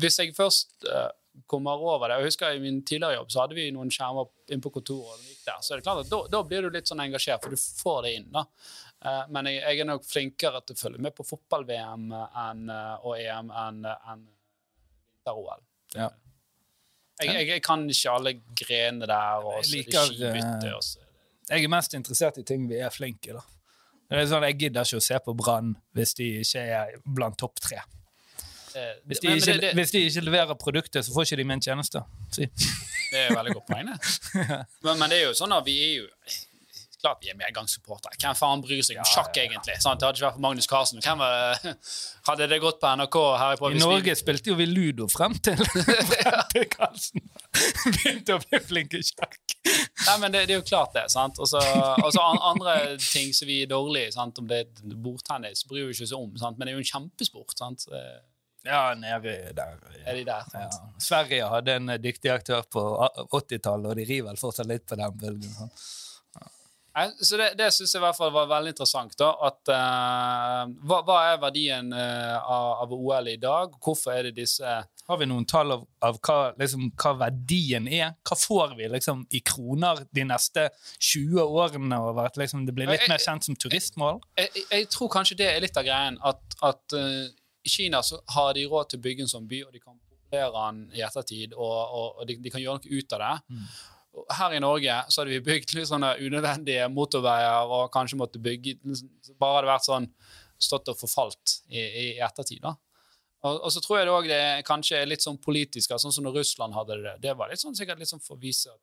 A: Hvis jeg først eh, kommer over det Jeg husker I min tidligere jobb så hadde vi noen skjermer inne på kontoret. og gikk der, så er det klart at da, da blir du litt sånn engasjert, for du får det inn. da. Eh, men jeg, jeg er nok flinkere til å følge med på fotball-VM eh, og EM enn en, vinter-OL.
B: Ja.
A: Jeg, jeg, jeg kan ikke alle grenene der, og så er
B: liker,
A: skibytte.
B: eh,
A: og så-
B: Jeg er mest interessert i ting vi er flinke i, da. Det er sånn, Jeg gidder ikke å se på Brann hvis de ikke er blant topp tre.
A: Eh,
B: Hvis de,
A: men-
B: ikke,
A: det,
B: hvis de ikke leverer produktet, så får ikke de min tjeneste. Si.
A: Det er et veldig godt poeng, det. Men, men det er jo sånn at vi er jo Klart vi er medgangssupportere. Hvem faen bryr seg om sjakk, egentlig? Sånn, Det hadde ikke vært for Magnus Carlsen. Hvem var, hadde det gått på NRK her på
B: I
A: Norge vi-
B: spilte jo vi ludo frem til, frem til Karlsen begynte å bli flink i sjakk.
A: Nei, men det, det er jo klart, det. sant? Og så an, andre ting som vi er dårlige i, om det er bordtennis, bryr vi ikke oss om, sant? men det er jo en kjempesport. sant?
B: Ja, nede der.
A: Er de der,
B: Ja. Sverige hadde en dyktig aktør på 80-tallet, og de rir vel fortsatt litt på den bølgen. sånn.
A: Nei, Så det, det syns jeg i hvert fall var veldig interessant. da, at uh, hva, hva er verdien uh, av, OL i dag? Hvorfor er det disse
B: Har vi noen tall av, av hva, liksom, hva verdien er? Hva får vi liksom, i kroner de neste 20 årene over at liksom, det blir litt mer kjent som turistmål?
A: jeg, jeg- jeg tror kanskje det er litt av greien. At, at eh, i Kina så har de råd til å bygge en sånn by, og de kan populere den i ettertid, og, og, og de, de kan gjøre noe ut av det. Mm. Her i Norge så hadde vi bygd litt sånne unødvendige motorveier, og kanskje måtte bygge så Bare hadde vært sånn stått og forfalt i, i ettertid. da. Og, og så tror jeg det òg det kanskje er litt sånn politisk, sånn som når Russland hadde det. Det var litt sånn, sikkert litt sånn for å vise at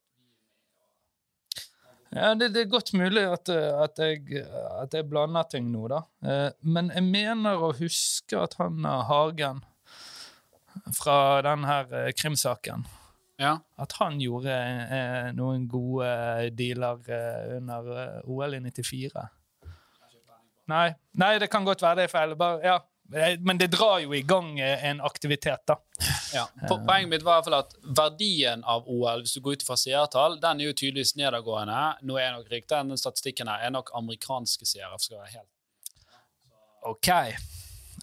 B: Ja, det, det er godt mulig at, eh, at, jeg, at jeg blander ting nå, da. Eh, Men jeg mener å huske at han Hagen fra den her eh, krimsaken
A: Ja.
B: At han gjorde noen gode dealer under OL i 94. Nei, nei, det kan godt være det er feil. Bare, ja, Men det drar jo i gang eh, en aktivitet, da.
A: Ja. Poenget mitt var i hvert fall at verdien av OL, hvis du går ut fra seertall, den er jo tydeligvis nedadgående. Nå er nok riktig, den statistikken her er nok amerikanske seere. for skal være helt.
B: OK.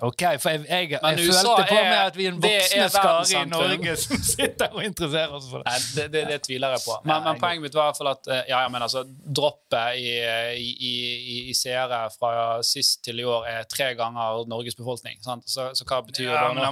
B: Ok, For jeg, jeg,
A: Men
B: jeg
A: USA
B: følte på
A: er-
B: meg at vi er en voksne skare i. Norge som sitter og interesserer oss for det.
A: Nei, det, det, det tviler jeg på. Men, men poenget mitt var i hvert fall at eh, ja, ja, men altså, droppet i, i, i, i, i seere fra sist til i år er tre ganger Norges befolkning. Sant? Så, så hva betyr
B: Ja,
A: det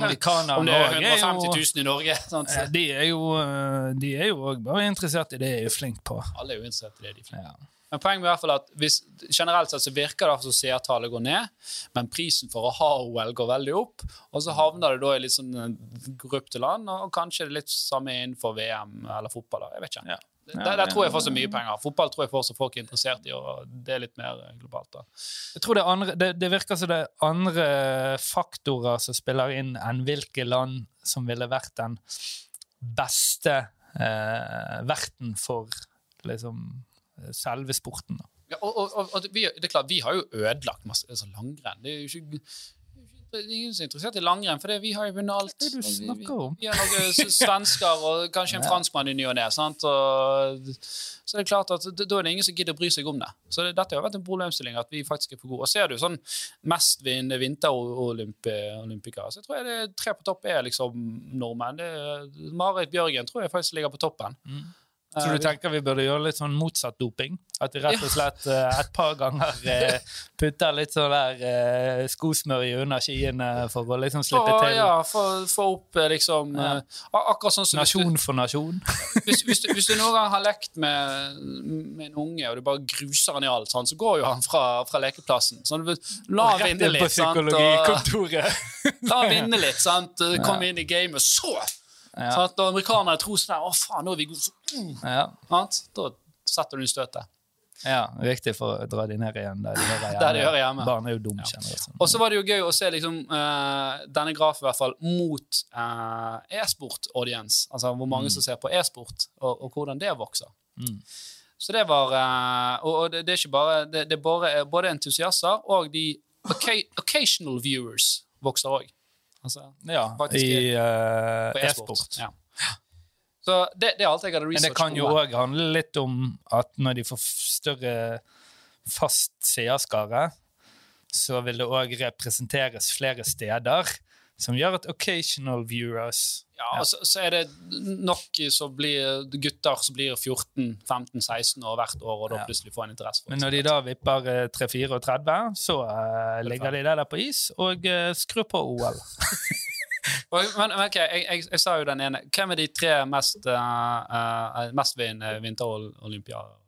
A: Om det er
B: også er jo-
A: 150 000 i Norge? Sant?
B: Eh, De er jo eh, òg bare interessert i det de er flink på.
A: Alle er jo interessert i det. de er flinke på.
B: Ja.
A: Men poenget er i hvert fall at hvis, generelt sett så virker det som seertallet går ned, men prisen for å ha OL går veldig opp. Og så havner det da i litt sånn grupte korrupte land, og kanskje det er litt samme innenfor VM eller fotball. Jeg vet ikke.
B: Ja.
A: Der, der tror jeg får så mye penger. Fotball tror jeg får så folk er interessert i, og det er litt mer eh, globalt. da.
B: Jeg tror det, andre, det, det virker som det er andre faktorer som spiller inn enn hvilke land som ville vært den beste eh, verten for liksom selve sporten. Da.
A: Ja, og, og, og, vi, det er klart, vi har jo ødelagt masse altså langrenn. Det er jo ikke det er ingen som er interessert i langrenn, for det, vi har jo vunnet alt.
B: Det du
A: Vi- vi-
B: snakker om?
A: Vi har noen svensker og kanskje en franskmann i ny og ne. så det er klart at da er det ingen som gidder å bry seg om det. Så det, dette har vært en problemstilling at vi faktisk er for gode. Og ser du sånn mestvinnende vinterolympiker, så jeg tror jeg det tre på topp er liksom nordmenn. Det Marit Bjørgen tror jeg faktisk ligger på toppen.
B: Så
A: Eh,
B: du tenker vi burde gjøre litt sånn motsatt doping? At vi rett og slett uh, et par ganger uh, putter litt sånn der uh, skosmør i under skiene for å liksom slippe til?
A: Ja, få opp eh, liksom
B: Ja.
A: eh, Akkurat sånn som
B: Nasjon for nasjon?
A: hvis, hvis, du, hvis du noen gang har lekt med, med en unge, og du bare gruser han i alt, sånn, så går jo han fra, fra lekeplassen. Sånn, la han
B: Rett
A: vinne
B: inn på
A: litt. Sant? Og,
B: psykologikontoret.
A: la han vinne litt, sant? Kom inn i gamet, så!
B: Ja.
A: Sant? Og amerikanere tror sånn der, Å, faen, nå er vi gode. Så, mm,
B: Ja.
A: Da setter du støtet.
B: ja, riktig for å dra de ned igjen der de hører hjemme.
A: Der de hører hjemme.
B: Barn er jo dumme, kjenner jeg. sånn.
A: Og så var det jo gøy å se liksom, uh, denne grafen i hvert fall mot uh, e-sport-audience. Altså hvor mange som ser på e-sport, og, og hvordan det vokser.
B: Mm.
A: Så det var uh, Og, og det, det er ikke bare Det, det er bare, både entusiaster og de occasional viewers vokser òg. Altså,
B: Ja,
A: faktisk
B: i
A: uh, e-sport.
B: e-sport.
A: Ja. Så det, det er alt jeg hadde
B: Men det kan jo òg handle litt om at når de får større fast seerskare, så vil det òg representeres flere steder, som gjør at occasional viewers
A: Ja, og så, så er det nok så blir gutter som blir 14-15-16 år hvert år, og da
B: Ja.
A: plutselig får en interesse for
B: Men når de da vipper eh, 3-34, så uh, ligger de der, der på is og uh, skrur på OL.
A: Men, ok, jeg, jeg, jeg sa jo den ene. Hvem er de tre mest, uh, uh, mestvinnende vinterolympiaerne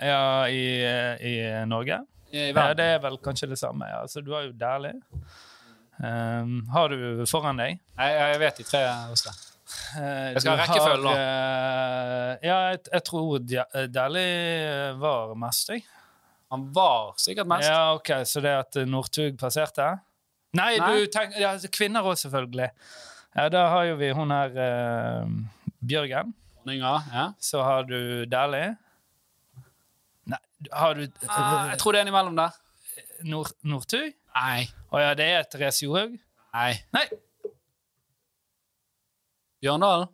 B: Ja, i, eh, i Norge. Ja, det er vel kanskje det samme. Ja. Altså, du har jo Dæhlie. Um, har du foran deg?
A: Jeg, jeg vet de tre hos deg.
B: Eh,
A: Jeg skal ha rekkefølge,
B: har, eh, ja, jeg, jeg tror Dia- Dæhlie var mest, jeg.
A: Han var sikkert mest.
B: Ja, ok, Så det at Northug passerte? Nei,
A: Nei.
B: du tenk, ja, altså, Kvinner òg, selvfølgelig. Ja, Da har jo vi hun her uh, Bjørgen.
A: Ja.
B: Så har du Dæhlie. Nei, har du
A: uh, jeg tror det er en imellom der.
B: Northug?
A: Nei.
B: Å ja, det er Therese Johaug?
A: Nei.
B: Nei.
A: Bjørndalen?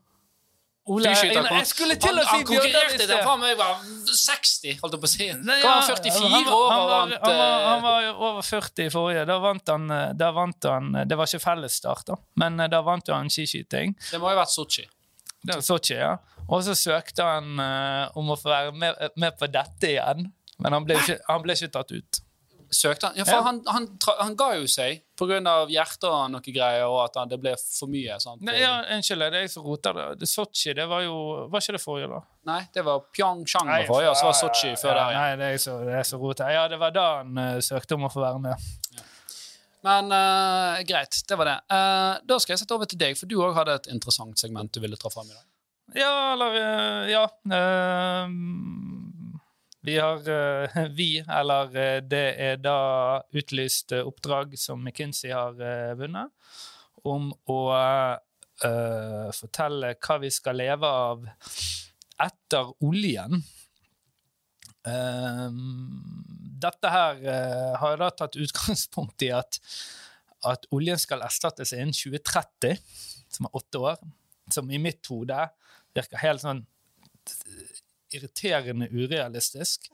B: Ole, jeg, jeg skulle til å
A: han,
B: si
A: han konkurrerte
B: det
A: faen meg var 60, holdt jeg på å si.
B: Nei,
A: var
B: ja,
A: 44
B: han var-
A: år og vant
B: Han var, han
A: eh,
B: var over 40 i forrige. Da vant han, eh, da vant han Det var ikke fellesstart, da, men eh, da vant han skiskyting.
A: Det må jo ha vært Sotsji.
B: Det var Sotsji, ja. Og så søkte han uh, om å få være med, med på dette igjen, men han ble ikke, han ble ikke tatt ut.
A: Søkte han? Ja, for
B: Ja.
A: han, han, han ga jo seg pga. hjertet og noe greier, og at han, det ble for mye. Sant?
B: Nei, ja, Unnskyld, det er jeg som roter det. det. Sotsji, det var jo Var ikke det forrige, da?
A: Nei, det var Pyeongchang var forrige, og så var Sotsji før der.
B: Nei, det er jeg så, det er roter. Ja, det var da han uh, søkte om å få være med.
A: Men uh, greit, det var det. Uh, da skal jeg sette over til deg, for du òg hadde et interessant segment du ville ta fram i dag.
B: Ja, eller Ja. eh, vi har eh, Vi, eller eh, det er da utlyst eh, oppdrag som McKinsey har vunnet, om å uh, fortelle hva vi skal leve av etter oljen. Eh, dette her uh, har da tatt utgangspunkt i at, at oljen skal erstattes innen 2030, som er åtte år. Som i mitt hode virker helt sånn irriterende urealistisk.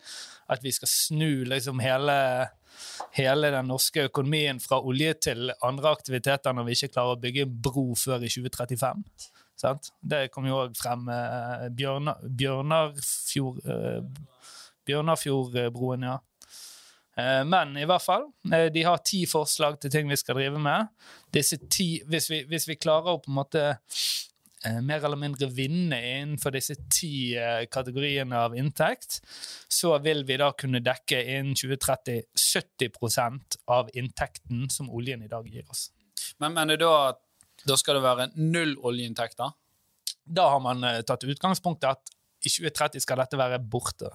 B: At vi skal snu liksom hele, hele den norske økonomien fra olje til andre aktiviteter når vi ikke klarer å bygge en bro før i 2035. Sant? Det kom jo òg frem eh, Bjørnar, Bjørnarfjord, eh, Bjørnarfjordbroen, ja. Eh, men i hvert fall, eh, de har ti forslag til ting vi skal drive med. Disse ti, hvis vi, hvis vi klarer å på en måte mer eller mindre vinne innenfor disse ti eh, kategoriene av inntekt, så vil vi da kunne dekke innen 2030 70% av inntekten som oljen i dag gir oss.
A: Men mener du da da skal det være null oljeinntekter?
B: Da har man eh, tatt utgangspunkt i at i 2030 skal dette være borte.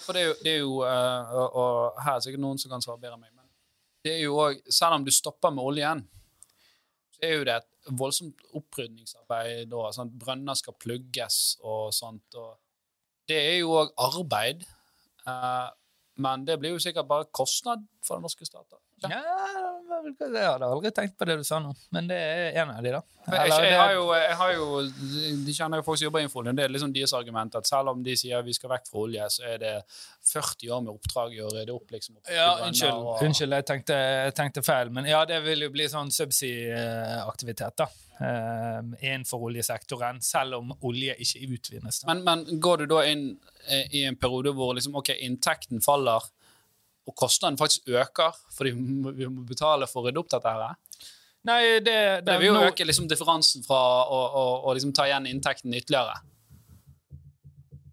A: For det er jo, det er jo eh, og, og her er sikkert noen som kan svare bedre enn meg, men det er jo også, selv om du stopper med oljen, så er jo det et voldsomt opprydningsarbeid da, sånn, brønner skal plugges og sånt, og det er jo òg arbeid, eh, men det blir jo sikkert bare kostnad for den norske
B: Ja, jeg hadde aldri tenkt på det du sa nå, men det er en av de, da.
A: Jeg, jeg, jeg, har jo, jeg har jo De kjenner jo folk som jobber i Infolien. Det er liksom deres argument at selv om de sier vi skal vekk fra olje, så er det 40 år med oppdrag å rydde opp. liksom. opp
B: Ja, unnskyld,
A: og-
B: unnskyld jeg, tenkte, jeg tenkte feil. Men ja, det vil jo bli sånn subsea-aktivitet da. eh, innenfor oljesektoren, selv om olje ikke utvinnes.
A: Men, men går du da inn eh, i en periode hvor liksom, ok, inntekten faller, og kostnaden faktisk øker fordi vi må- betale for å rydde opp dette her?
B: Nei, det, det,
A: Det vil jo
B: nå-
A: øke liksom, differansen fra å, å, å liksom, ta igjen inntekten ytterligere.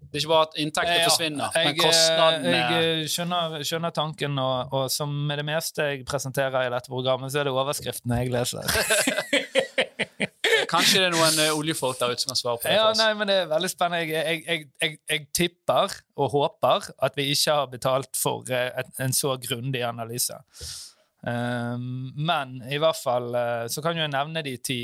A: Det er ikke bare at inntekter
B: Ja,
A: forsvinner,
B: jeg,
A: men kostnadene
B: Jeg eh, skjønner, skjønner tanken, og, og som med det meste jeg presenterer i dette programmet, så er det overskriftene jeg leser.
A: Kanskje det er noen eh, oljefolk der ute som kan svare på det.
B: Ja, nei, men Det er veldig spennende. Jeg, jeg, jeg, jeg, tipper og håper at vi ikke har betalt for eh, en så grundig analyse. Um, men i hvert fall eh, så kan jo jeg nevne de ti,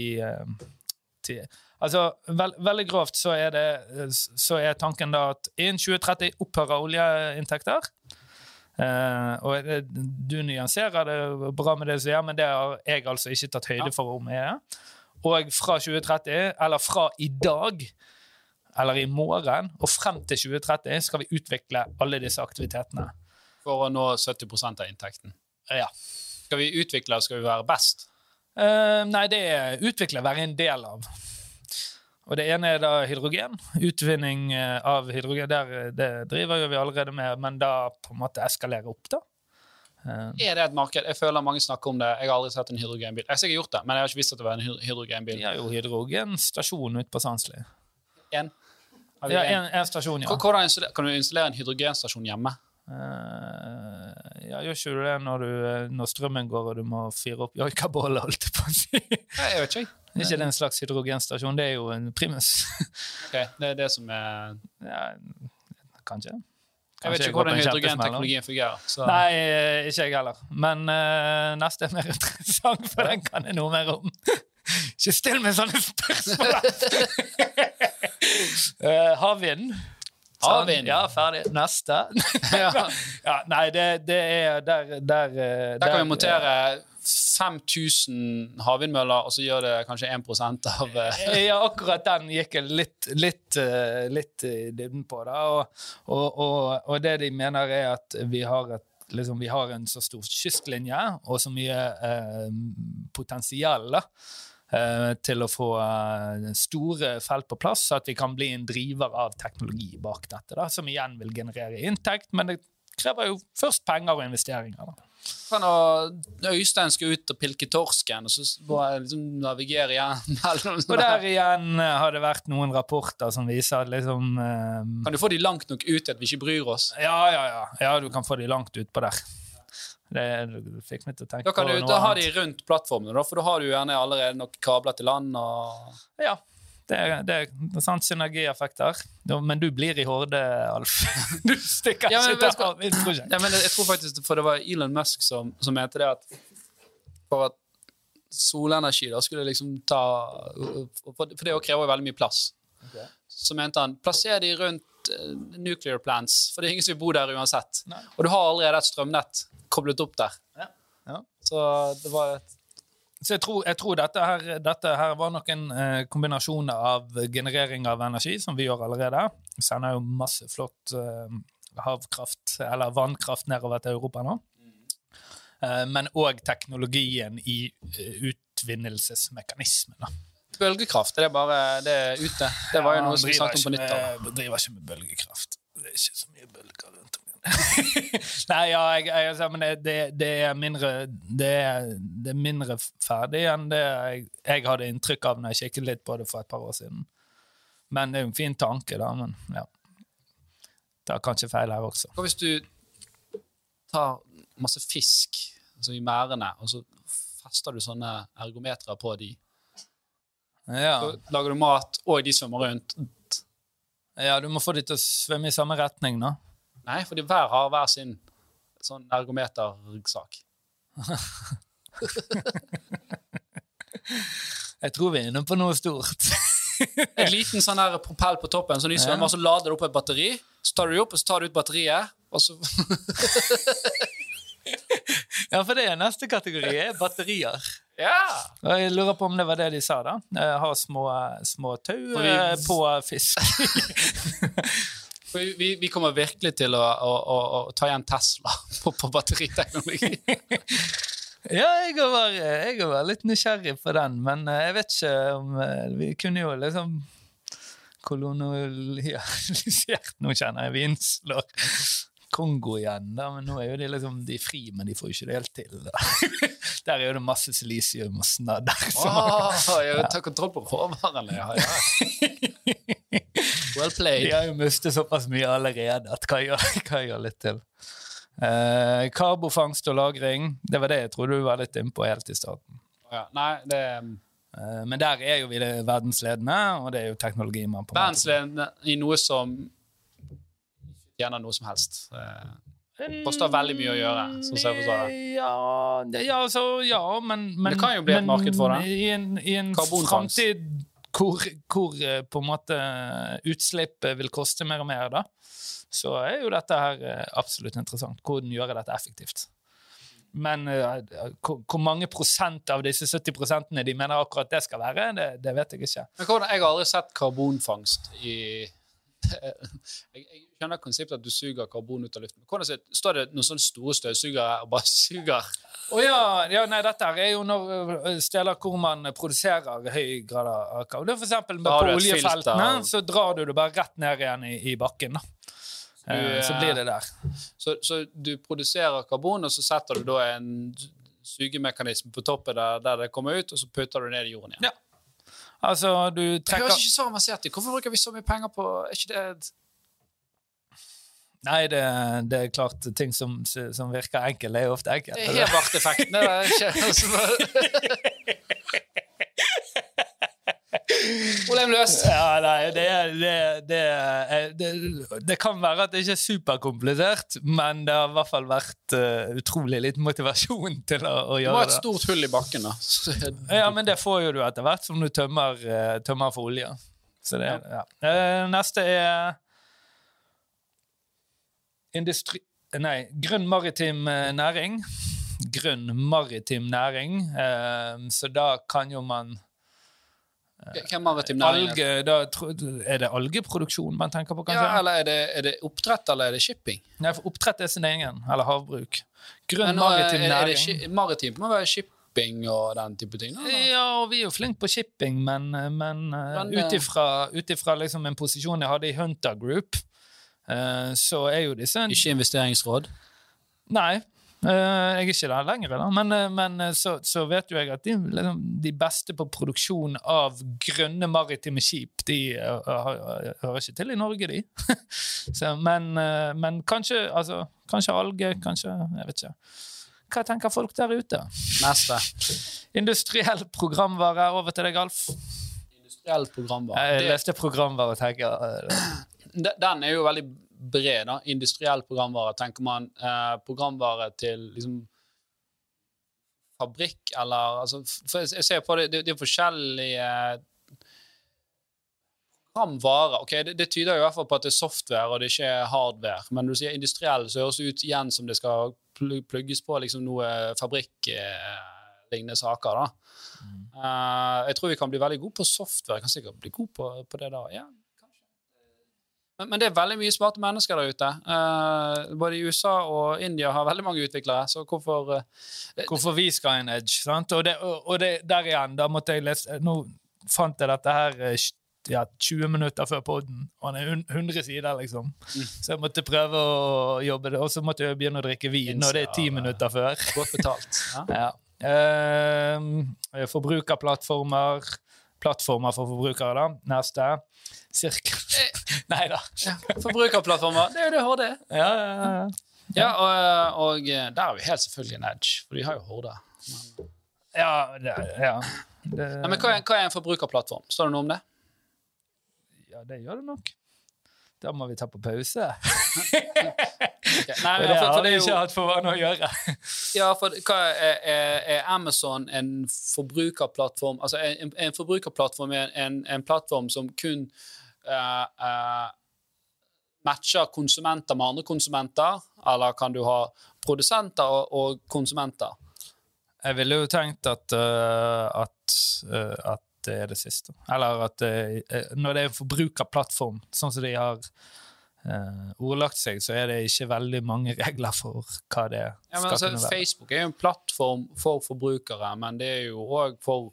B: ti Altså, vel, Veldig grovt så er, det, så er tanken da at innen 2030 opphører oljeinntekter. Uh, og det, du nyanserer det bra med det som gjør, men det har jeg altså ikke tatt høyde for om jeg er. Og fra 2030, eller fra i dag, eller i morgen, og frem til 2030, skal vi utvikle alle disse aktivitetene.
A: For å nå 70% av inntekten.
B: Ja.
A: Skal vi utvikle, skal vi være best?
B: Uh, nei, det er utvikle, være en del av. Og det ene er da hydrogen. Utvinning eh, av hydrogen. Der, eh, det driver vi allerede med, men da på en måte eskalere opp, da. Eh,
A: Er det et marked? Jeg føler mange snakker om det. Jeg har aldri sett en hydrogenbil. Jeg har sikkert gjort det, men jeg har ikke visst at det var en hydrogenbil.
B: vi har jo hydrogenstasjon ute på Sandsli.
A: En.
B: Ja,
A: en?
B: en, stasjon, ja.
A: Hvordan kan du installere en hydrogenstasjon hjemme?
B: Uh, ja, gjør ikke du det når, du, eh, når strømmen går og du må fyre opp joikaboller, holdt jeg på å si?
A: Jeg vet ikke.
B: Er ikke det en slags hydrogenstasjon? Det er jo en primus.
A: Ok, Det er det som er
B: ja, kanskje.
A: Jeg vet ikke hvordan hydrogenteknologien fungerer. Så.
B: Nei, eh, ikke jeg heller. Men uh, neste er mer interessant, for den kan jeg noe mer om. Ikke still meg sånne spørsmål! uh, havvind.
A: Havvind.
B: Ja, ferdig. Neste.
A: Ja.
B: ja, nei, det, det er der Der, Der,
A: Der kan vi montere 5000 havvindmøller, og så gjør det kanskje 1% av eh,
B: Ja, akkurat den gikk jeg litt, litt, eh, litt i dybden på. Da. Og, og, og, og det de mener, er at vi har, et, liksom, vi har en så stor kystlinje og så mye eh, potensial da, eh, til å få eh, store felt på plass, så at vi kan bli en driver av teknologi bak dette, da, som igjen vil generere inntekt. Men det krever jo først penger og investeringer. Da.
A: Kan og Øystein skal ut og pilke torsken, og så bare liksom navigere igjen mellom
B: Og der igjen eh, har det vært noen rapporter som viser at liksom um...
A: Kan du få de langt nok ut til at vi ikke bryr oss?
B: Ja, ja, ja. ja du kan få de langt utpå der. Det det fikk meg til å tenke
A: Da,
B: på
A: du,
B: noe
A: da har de rundt plattformene, da, for da har du gjerne allerede noen kabler til land. og...
B: Ja. Det er, det er, sant synergieffekter. Men du blir i Horde, Alf. Du stikker
A: Ja, men
B: ikke til
A: hva?
B: havvindprosjekt.
A: Ja, men jeg tror faktisk, For det var Elon Musk som, som mente det at for at solenergi da skulle liksom ta For det krever jo veldig mye plass. Så mente han plasser de rundt eh, nuclear plants, for det er ingen som vil bo der uansett.
B: Nei.
A: Og du har allerede et strømnett koblet opp der.
B: Ja. Ja.
A: Så det var et
B: Så jeg tror, jeg tror dette, her, dette her var nok en eh, kombinasjon av generering av energi, som vi gjør allerede. Vi sender jo masse flott eh, havkraft, eller vannkraft, nedover til Europa nå. Eh, men òg teknologien i eh, utvinnelsesmekanismen. da.
A: bølgekraft. Er det bare det er ute? Det var jo
B: Ja,
A: noe som vi snakket om på nytt.
B: med- Driver ikke med bølgekraft. Det er ikke så mye bølger. Nei, ja, jeg, jeg, altså, men det, det, det er mindre det er, det er mindre ferdig enn det jeg, jeg hadde inntrykk av når jeg kikket litt på det for et par år siden. Men det er jo en fin tanke, da. Men ja. Tar kanskje feil her også.
A: Hva hvis du tar masse fisk altså i merdene, og så fester du sånne ergometere på de?
B: Ja.
A: Så lager du mat, og de svømmer rundt.
B: ja, du må få de til å svømme i samme retning, da.
A: Nei, fordi hver har hver sin sånn ergometersak.
B: Jeg tror vi er inne på noe stort.
A: En liten sånn her propell på toppen, så svømmer, så lader du opp et batteri. Så tar du det opp, og så tar du ut batteriet, og så
B: ja, for det er neste kategori. er batterier.
A: Ja!
B: Og Jeg lurer på om det var det de sa, da. Eh, Ha små, små tau eh, på fisk.
A: Vi, vi, kommer virkelig til å, å, å, å ta igjen Tesla på, på batteriteknologi.
B: ja, jeg var, jeg var litt nysgjerrig på den, men eh, jeg vet ikke om eh, Vi kunne jo liksom kolonialisert Nå kjenner jeg vi innslår Kongo igjen, da, men nå er jo de liksom de fri, men de får jo ikke det helt til. Da. Der er jo det masse silisium og snadder.
A: Oh, jeg tar kontroll på råvarene. Ja, ja. Well
B: De har jo mistet såpass mye allerede at hva gjør, hva gjør litt til? Eh, karbofangst og -lagring, det var det jeg trodde du var litt innpå helt i starten.
A: Ja, nei, det er
B: Eh, men der er jo vi verdensledende, og det er jo teknologi man på
A: verdensledende i noe som gjennom tjener noe som helst. Det koster veldig mye å gjøre, sånn som jeg forstår det.
B: Ja, ja, altså, ja men, men
A: Det kan jo bli et marked for det.
B: I en, i en framtid hvor, hvor eh, på en måte utslipp vil koste mer og mer, da, så er jo dette her eh, absolutt interessant. Hvordan gjøre dette effektivt. Men eh, hvor mange prosent av disse 70 prosentene de mener akkurat det skal være, det, det vet jeg ikke.
A: Men hvordan, Jeg har aldri sett karbonfangst i jeg, jeg skjønner konseptet at du suger karbon ut av luften. Hvordan det, Står det noen sånne store støvsugere og bare suger?
B: Å ja, ja, nei, dette er jo når ø, steder hvor man produserer høy grad av karbon. Det For eksempel på oljefeltene, så drar du det bare rett ned igjen i, i bakken. da. Du, Så blir det der.
A: Så, så du produserer karbon, og så setter du da en sugemekanisme på toppen der, der det kommer ut, og så putter du ned i jorden igjen.
B: Ja. Altså, du
A: Det
B: trekker
A: høres ikke så avansert ut. Hvorfor bruker vi så mye penger på Er ikke det
B: Nei, det, det er klart, ting som, som virker enkelt, er jo ofte enkelt.
A: Det er Hebart-effekten. Det er ikke altså, Problem løst.
B: Ja, nei, det, det, det, det, det kan være at det ikke er superkomplisert, men det har i hvert fall vært uh, utrolig litt motivasjon til å, å
A: Du må ha
B: gjøre
A: et stort hull i bakken, da.
B: Ja, men det får jo du etter hvert som du tømmer, uh, tømmer for olje. Så det, ja. Eh, Neste er industri... Nei, grønn maritim næring. Grønn maritim næring. Eh, Så da kan jo man
A: Hvem maritim næring?
B: Alge, da, Er det algeproduksjon man tenker på, kanskje?
A: Ja, eller er det, er det oppdrett, eller er det shipping?
B: Nei, for oppdrett er sin egen. Eller havbruk. Grønn
A: Men, nå,
B: maritim
A: er, er det
B: næring.
A: maritimt må være shipping og den type ting? eller?
B: Ja, og vi er jo flinke på shipping, men, men, eh,
A: Men,
B: ut ifra, liksom en posisjon jeg hadde i Hunter Group, eh, så er jo disse
A: Ikke investeringsråd?
B: Nei, eh, jeg er ikke der lenger, da. Men, eh, men eh, så, så vet jo jeg at de, liksom, de beste på produksjon av grønne maritime skip, de eh, hører ikke til i Norge, de. så, men, eh, men kanskje, altså, kanskje alge, kanskje Jeg vet ikke. Hva tenker folk der ute?
A: Neste.
B: Industriell programvare. Over til deg, Alf.
A: Industriell programvare.
B: Jeg leste programvare og tenker
A: jeg. den er jo veldig bred. da. Industriell programvare. Tenker man eh, programvare til liksom fabrikk, eller altså, jeg, ser på det, det, det er forskjellige programvarer, varer. Ok, det, det tyder jo i hvert fall på at det er software og det ikke er hardware. Men når du sier industriell, så høres det ut igjen som det skal plugges på liksom noe fabrikklignende saker. da. Eh, jeg tror vi kan bli veldig gode på software. Jeg kan sikkert bli god på, på det da. Ja. Men, men det er veldig mye smarte mennesker der ute. Uh, både i USA og India har veldig mange utviklere, så hvorfor uh,
B: Hvorfor vi skal ha en edge. sant? Og, det, og, og det, der igjen, da måtte jeg lese Nå fant jeg dette her eh, ja, 20 minutter før podden, og han er 100 sider, liksom.
A: Mm.
B: Så jeg måtte prøve å jobbe det, og så måtte jeg begynne å drikke vin og det er ti
A: Ja,
B: minutter før.
A: Godt betalt. Ja.
B: Ehm, forbrukerplattformer. Plattformer for forbrukere, da. Neste. Cirka Nei da.
A: Ja, Forbrukerplattformer. Det er jo det HD.
B: Ja, ja, ja.
A: Ja, og, og eh, der er vi helt selvfølgelig en edge, for de har jo Horde.
B: ja, det, ja. Det,
A: Nei, men hva er, hva er en forbrukerplattform? Står det noe om det?
B: ja, det gjør det nok. Da må vi ta på pause.
A: okay. Nei, men,
B: det har vi
A: er
B: ikke hatt for vane å gjøre.
A: ja, for hva er, er, er Amazon en forbrukerplattform? Altså, en, en forbrukerplattform er en, en plattform som kun eh, eh, matcher konsumenter med andre konsumenter, eller kan du ha produsenter og, og konsumenter?
B: Jeg ville jo tenkt at, uh, at, uh, at det er det siste. Eller at øh, når det er en forbrukerplattform, sånn som de har uh, ordlagt seg, så er det ikke veldig mange regler for hva det
A: Ja, men
B: skal
A: altså,
B: kunne være.
A: Facebook er jo en plattform for forbrukere, men det er jo òg for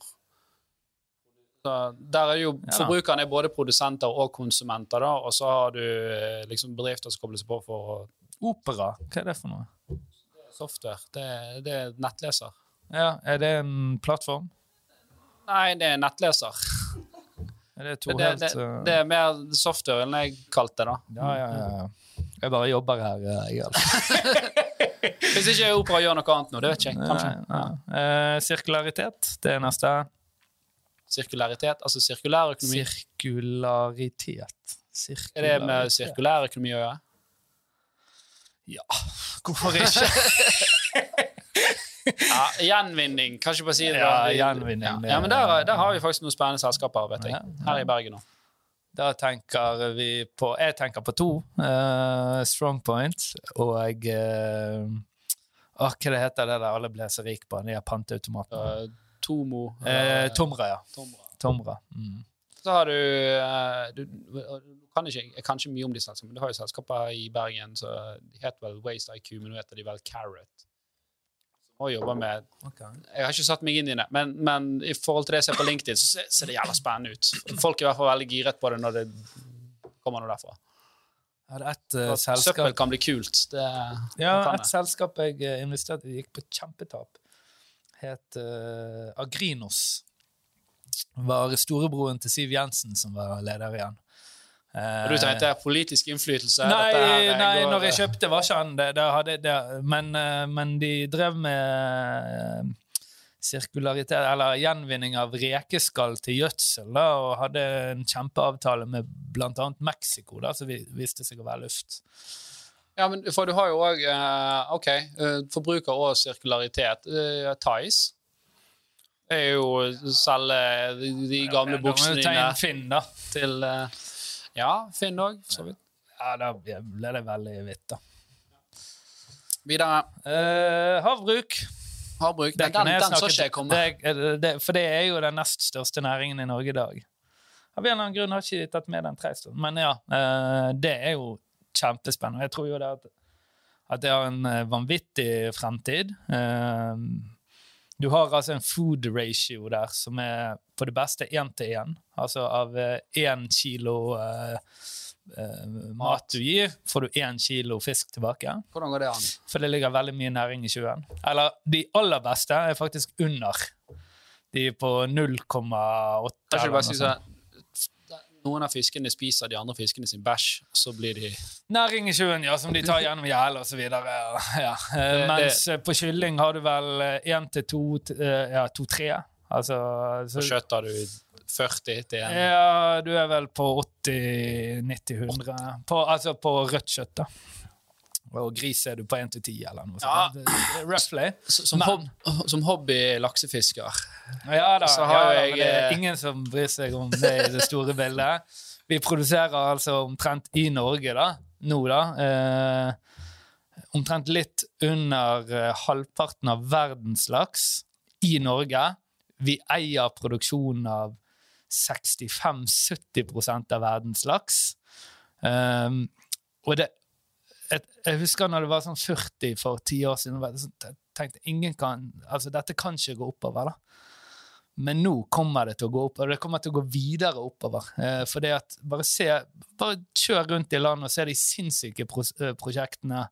A: så Der er jo
B: Ja.
A: Forbrukerne er både produsenter og konsumenter, da, og så har du eh, liksom bedrifter som kobler seg på for
B: Opera, hva er det for noe?
A: software. Det, det er nettleser.
B: Ja, Er det en plattform?
A: Nei, det er nettleser.
B: Er det
A: Det,
B: helt
A: det,
B: øh,
A: det er mer software enn jeg kalte det. da.
B: Ja, ja, ja. Jeg bare jobber her, øh, jeg, altså.
A: Hvis ikke Opera gjør noe annet nå, det vet ikke jeg. Kanskje.
B: Nei, nei. Eh, sirkularitet, det er neste.
A: Sirkularitet, altså sirkulær økonomi.
B: Sirkularitet.
A: Er det med sirkulær økonomi å gjøre?
B: Ja, hvorfor ikke?
A: Ja, Gjenvinning, kanskje bare si det.
B: Ja, gjenvinning,
A: Ja, ja men der, der har vi faktisk noen spennende selskaper, vet jeg. Her i Bergen nå.
B: Da tenker vi på Jeg tenker på to. Uh, Strongpoint og uh, Hva det heter det der alle ble så rik på? De panteautomatene.
A: Uh, Tomo.
B: Eh, Tomra, ja.
A: Tomra.
B: Tomra. Mm.
A: Så har du, uh, du du kan ikke, Jeg kan ikke mye om de selskapene, men du har jo selskaper i Bergen så de heter vel Waste IQ, men nå heter de vel Carrot. Og jobber med Jeg har ikke satt meg inn i det, men, men i forhold til det jeg ser på LinkedIn, så ser, ser det jævla spennende ut. Folk er i hvert fall veldig giret på det når det kommer noe derfra.
B: Et uh,
A: Søppel kan bli kult. Det, det
B: Ja, et selskap jeg eh, investerte i, gikk på kjempetap. Het uh, Agrinos. Var storebroren til Siv Jensen som var leder igjen. Uh,
A: Og du tenkte politisk innflytelse?
B: Nei,
A: her,
B: nei
A: går-
B: når jeg kjøpte, var ikke han det. det, hadde, det men, eh, men de drev med eh, sirkularitet, eller gjenvinning av rekeskall til gjødsel, da, og hadde en kjempeavtale med annet Mexico, da, som vi- viste seg å være luft.
A: Ja, men for du har jo òg OK, eh, forbruker og sirkularitet. Uh, Thais er jo selge de, de gamle
B: Da må
A: buksene
B: du ta inn Finn, da.
A: til eh, Ja, Finn òg, for så vidt.
B: Ja, da ble det veldig hvitt, da.
A: Videre.
B: Eh, havbruk.
A: Havbruk.
B: Det
A: Den,
B: kan
A: den, den så ikke jeg komme.
B: For det er jo den nest største næringen i Norge i dag. Av en eller annen grunn har jeg ikke tatt med den treistund. Men ja, eh, det er jo kjempespennende. Jeg tror jo det at, at det har en eh, vanvittig fremtid. Eh, du har altså en food ratio der som er på det beste én til én. Altså av én kilo uh, uh, mat du gir, får du én kilo fisk tilbake.
A: Hvordan går det an?
B: For det ligger veldig mye næring i sjøen. Eller de aller beste er faktisk under. De er på 0,8.
A: Kan ikke
B: eller
A: du bare
B: noe
A: si
B: sånt.
A: sånn Noen av fiskene spiser de andre fiskene sin bæsj, så blir de
B: Næring i sjøen, ja, som de tar gjennom så videre. Ja. Eh,
A: Det-
B: Mens eh, på kylling har du vel én til to, eh, ja, to-tre. Altså
A: Så
B: På
A: kjøtt har du 40 til en
B: Ja, du er vel på 80-90-100. Altså på rødt kjøtt, da. Og gris er du på 1 til 10, eller noe
A: Ja.
B: Roughly.
A: Som, hob som hobby laksefisker
B: Ja da,
A: Så
B: ja,
A: har
B: da
A: jeg,
B: det er
A: eh,
B: ingen som bryr seg om det i det store bildet. Vi produserer altså omtrent i Norge, da, nå, da eh, Omtrent litt under eh, halvparten av verdens laks i Norge. Vi eier produksjonen av 65-70% av verdens laks. Um, og det et, Jeg husker når det var sånn 40 for ti år siden. sånn- Jeg tenkte ingen kan, altså Dette kan ikke gå oppover. da. Men nå kommer det til å gå oppover. Det kommer til å gå videre oppover. Eh, for det at bare, se, bare kjør rundt i landet og se de sinnssyke pro eh, prosjektene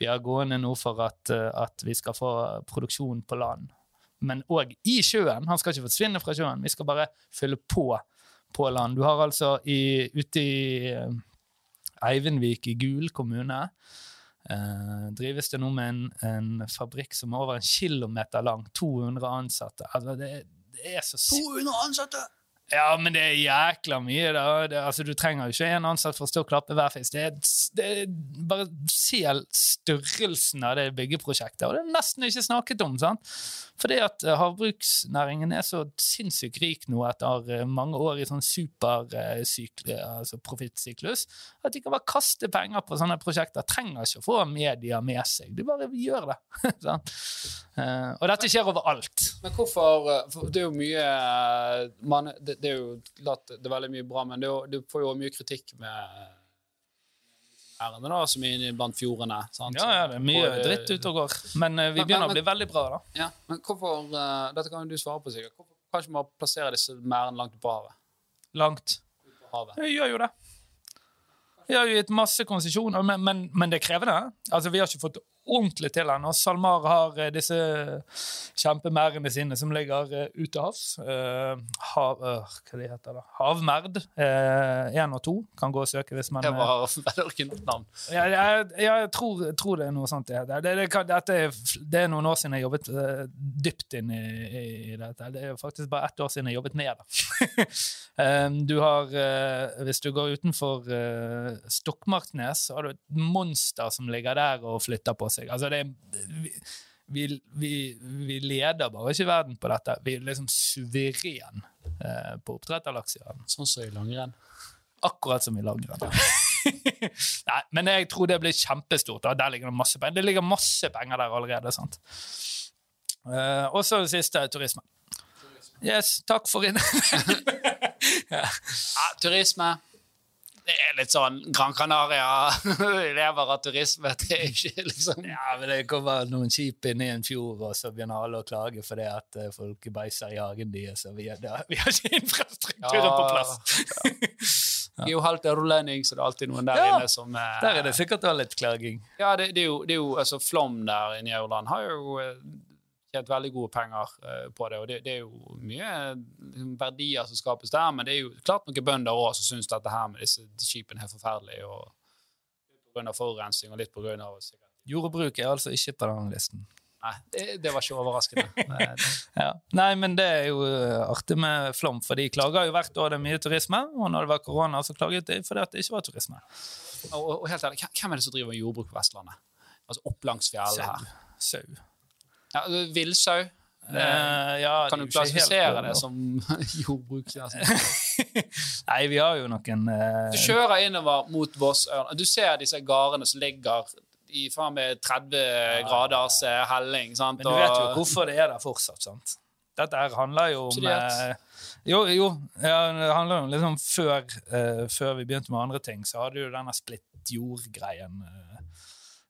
B: vi har gående nå for at, eh, at vi skal få produksjon på land. Men òg i sjøen. Han skal ikke forsvinne fra sjøen. Vi skal bare fylle på på land. Du har altså i, ute i Eivindvik i Gul kommune eh, drives det nå med en, en fabrikk som er over en kilometer lang. 200 ansatte. Altså, det, det er så sykt.
A: 200 ansatte!
B: Ja, men det er jækla mye, da. Det, altså, du trenger jo ikke en ansatt for å stå og klappe hver fisk. Det er, det er bare se størrelsen av det byggeprosjektet, og det er nesten ikke snakket om. sant? Fordi at eh, havbruksnæringen er så sinnssykt rik nå etter eh, mange år i sånn supersyklus, altså profittsyklus, at de kan bare kaste penger på sånne prosjekter. Trenger ikke å få media med seg. De bare gjør det. Eh, og dette skjer overalt.
A: Men hvorfor eh, for Det er jo mye eh, man, det, det er jo det er veldig mye bra, men det er du får jo mye kritikk med ærende da, som er blant fjordene. Sant?
B: Ja, ja, det er mye
A: eh,
B: dritt ute og går. Men uh, vi
A: Men-
B: begynner
A: men-
B: å bli veldig bra, da.
A: Ja, men hvorfor uh, Dette kan jo du svare på, sikkert. Hvorfor kan ikke man plassere disse merdene langt på havet?
B: Langt.
A: På havet?
B: Vi gjør jo det. Vi har jo gitt masse konsesjoner, men, men, men det er krevende. Altså, Vi har ikke fått ordentlig til ennå. SalMar har eh, disse kjempemerdene sine som ligger uh, ute til havs. Eh, hav, hva de heter det? Havmerd. Én og to kan gå og søke hvis man
A: Det
B: eh,
A: var veldig navn.
B: Ja, jeg, jeg tror, tror det er noe sånt det heter. Det, det, kan- dette er, det er noen år siden jeg jobbet eh, dypt inn i, i, dette. Det er faktisk bare ett år siden jeg jobbet med det. du har, eh, hvis du går utenfor Stokmarknes, så har du et monster som ligger der og flytter på seg. Altså det vi, vi, vi, leder bare ikke verden på dette. Vi er liksom suveren eh, på oppdrett av laks i verden.
A: Sånn som i langrenn.
B: Akkurat som i langrenn. Nei, men jeg tror det blir kjempestort. Da. Der ligger det masse penger. Det ligger masse penger der allerede. sant? Uh, og så det siste turisme. Yes, takk for inn...
A: Ja, turisme. Det er litt sånn Gran Canaria lever av turisme. Det er ikke liksom
B: ja, men Det kommer noen skip inn i en fjord, og så begynner alle å klage fordi at eh, folk beiser i hagen deres, og vi, da, vi har ikke infrastrukturen på plass.
A: Vi er jo halvt eurolending, så det er alltid noen der
B: Ja,
A: inne som eh,
B: Der er det sikkert også litt klaging.
A: Ja, det, det er jo, det er jo altså, Flom der i Euroland har jo eh, tjent veldig gode penger eh, på det. Og det, det er jo mye liksom, verdier som skapes der, men det er jo klart noen bønder òg som syns dette her med disse skipene er forferdelig. og av forurensning og litt av
B: Jordbruk er altså ikke på den listen.
A: Nei, det, det var ikke overraskende.
B: Ja. Nei, men det er jo eh, artig med Flom, for de klager jo hvert år det er mye turisme. Og når det var korona, så klaget de fordi det ikke var turisme.
A: og, og helt ærlig, hvem- hvem er det som driver jordbruk på Vestlandet? Altså opp langs fjellet her.
B: Sau.
A: Ja, Villsau.
B: Eh, ja,
A: Kan du
B: er
A: klassifisere det som jordbruk? Altså.
B: Nei, vi har jo noen eh,
A: Du kjører innover mot Vossørn. Du ser disse gardene som ligger i faen meg 30 graders eh, helling. Sant?
B: Men du vet jo hvorfor det er der fortsatt, sant? Dette her handler jo om eh, Jo, jo. Ja, det handler jo liksom før, eh, før vi begynte med andre ting, så hadde du denne splitt jord-greien.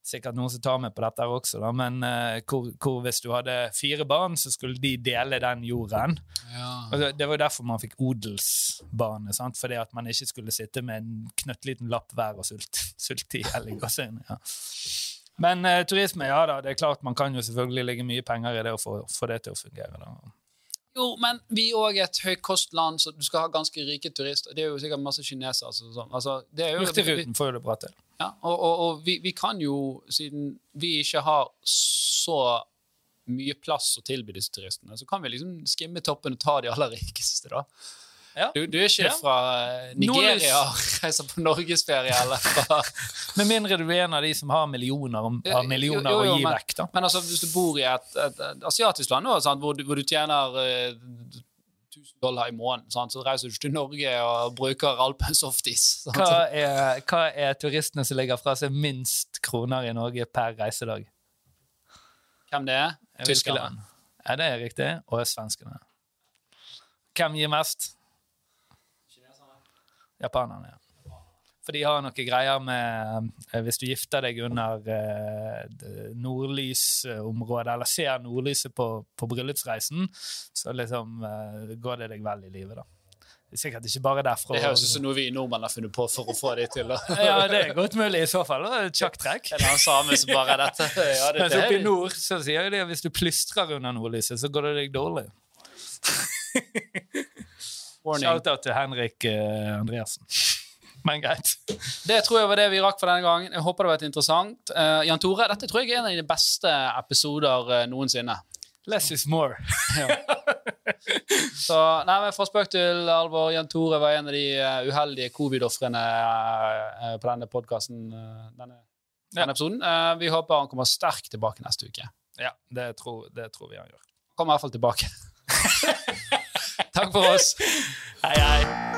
B: Sikkert noen som tar med på dette også, da, men uh, hvor, hvor hvis du hadde fire barn, så skulle de dele den jorden.
A: Ja.
B: Altså, det, var jo derfor man fikk odelsbane, sant? fordi at man ikke skulle sitte med en knøttliten lapp hver og sulte, sulte i. Ja. Men uh, turisme, ja da, det er klart man kan jo selvfølgelig legge mye penger i det og få, få det til å fungere. da.
A: Jo, men vi er òg et høykostland, så du skal ha ganske rike turister. Det er jo sikkert masse kinesere. Altså, sånn. altså, det er jo,
B: Hurtigruten får jo det bra til.
A: Ja, og, og, og vi, vi kan jo, siden vi ikke har så mye plass å tilby disse turistene, så kan vi liksom skimme toppen og ta de aller rikeste, da.
B: Ja.
A: Du, du er ikke
B: Ja.
A: fra eh, Nigeria og reiser på norgesferie, eller fra
B: Med mindre du er en av de som har millioner har millioner
A: jo, jo,
B: å gi
A: men-
B: vekk. da.
A: Men altså, hvis du bor i et, et, et asiatisk land nå, sant, hvor, du, hvor du tjener uh, 1000 dollar i måneden, sant, så reiser du ikke til Norge og bruker Alpen Softis.
B: Hva er, hva er turistene som legger fra seg minst kroner i Norge per reisedag?
A: Hvem det er?
B: Tyskland
A: Tyskerne.
B: Ja, det er riktig. Og svenskene. Hvem gir mest? Japanerne. ja. For de har noen greier med eh, Hvis du gifter deg under eh, det- nordlysområdet, eller ser nordlyset på, på bryllupsreisen, så liksom eh, går det deg vel i livet, da. Er sikkert ikke bare derfra.
A: Det høres ut som noe vi nordmenn har funnet på for å få de til Da.
B: Ja, det er godt mulig i så fall. Er et.
A: En annen same som bare er dette. Ja, det,
B: Mens oppe i nord så sier de at hvis du plystrer under nordlyset, så går det deg dårlig.
A: warning.
B: Shout-out til Henrik uh, Andreassen. Men greit.
A: det tror jeg var det vi rakk for denne gangen. Jeg håper det har vært interessant. Uh, Jan Tore, dette tror jeg er en av de beste episoder uh, noensinne.
B: Less is more.
A: Så nei, men Fra spøk til alvor, Jan Tore var en av de uheldige covid-ofrene uh, på denne podkasten. denne,
B: Ja.
A: denne episoden. Eh, vi håper han kommer sterkt tilbake neste uke.
B: Ja, det tror, det tror vi han gjør.
A: Kommer i hvert fall tilbake. Takk for oss.
B: Hei.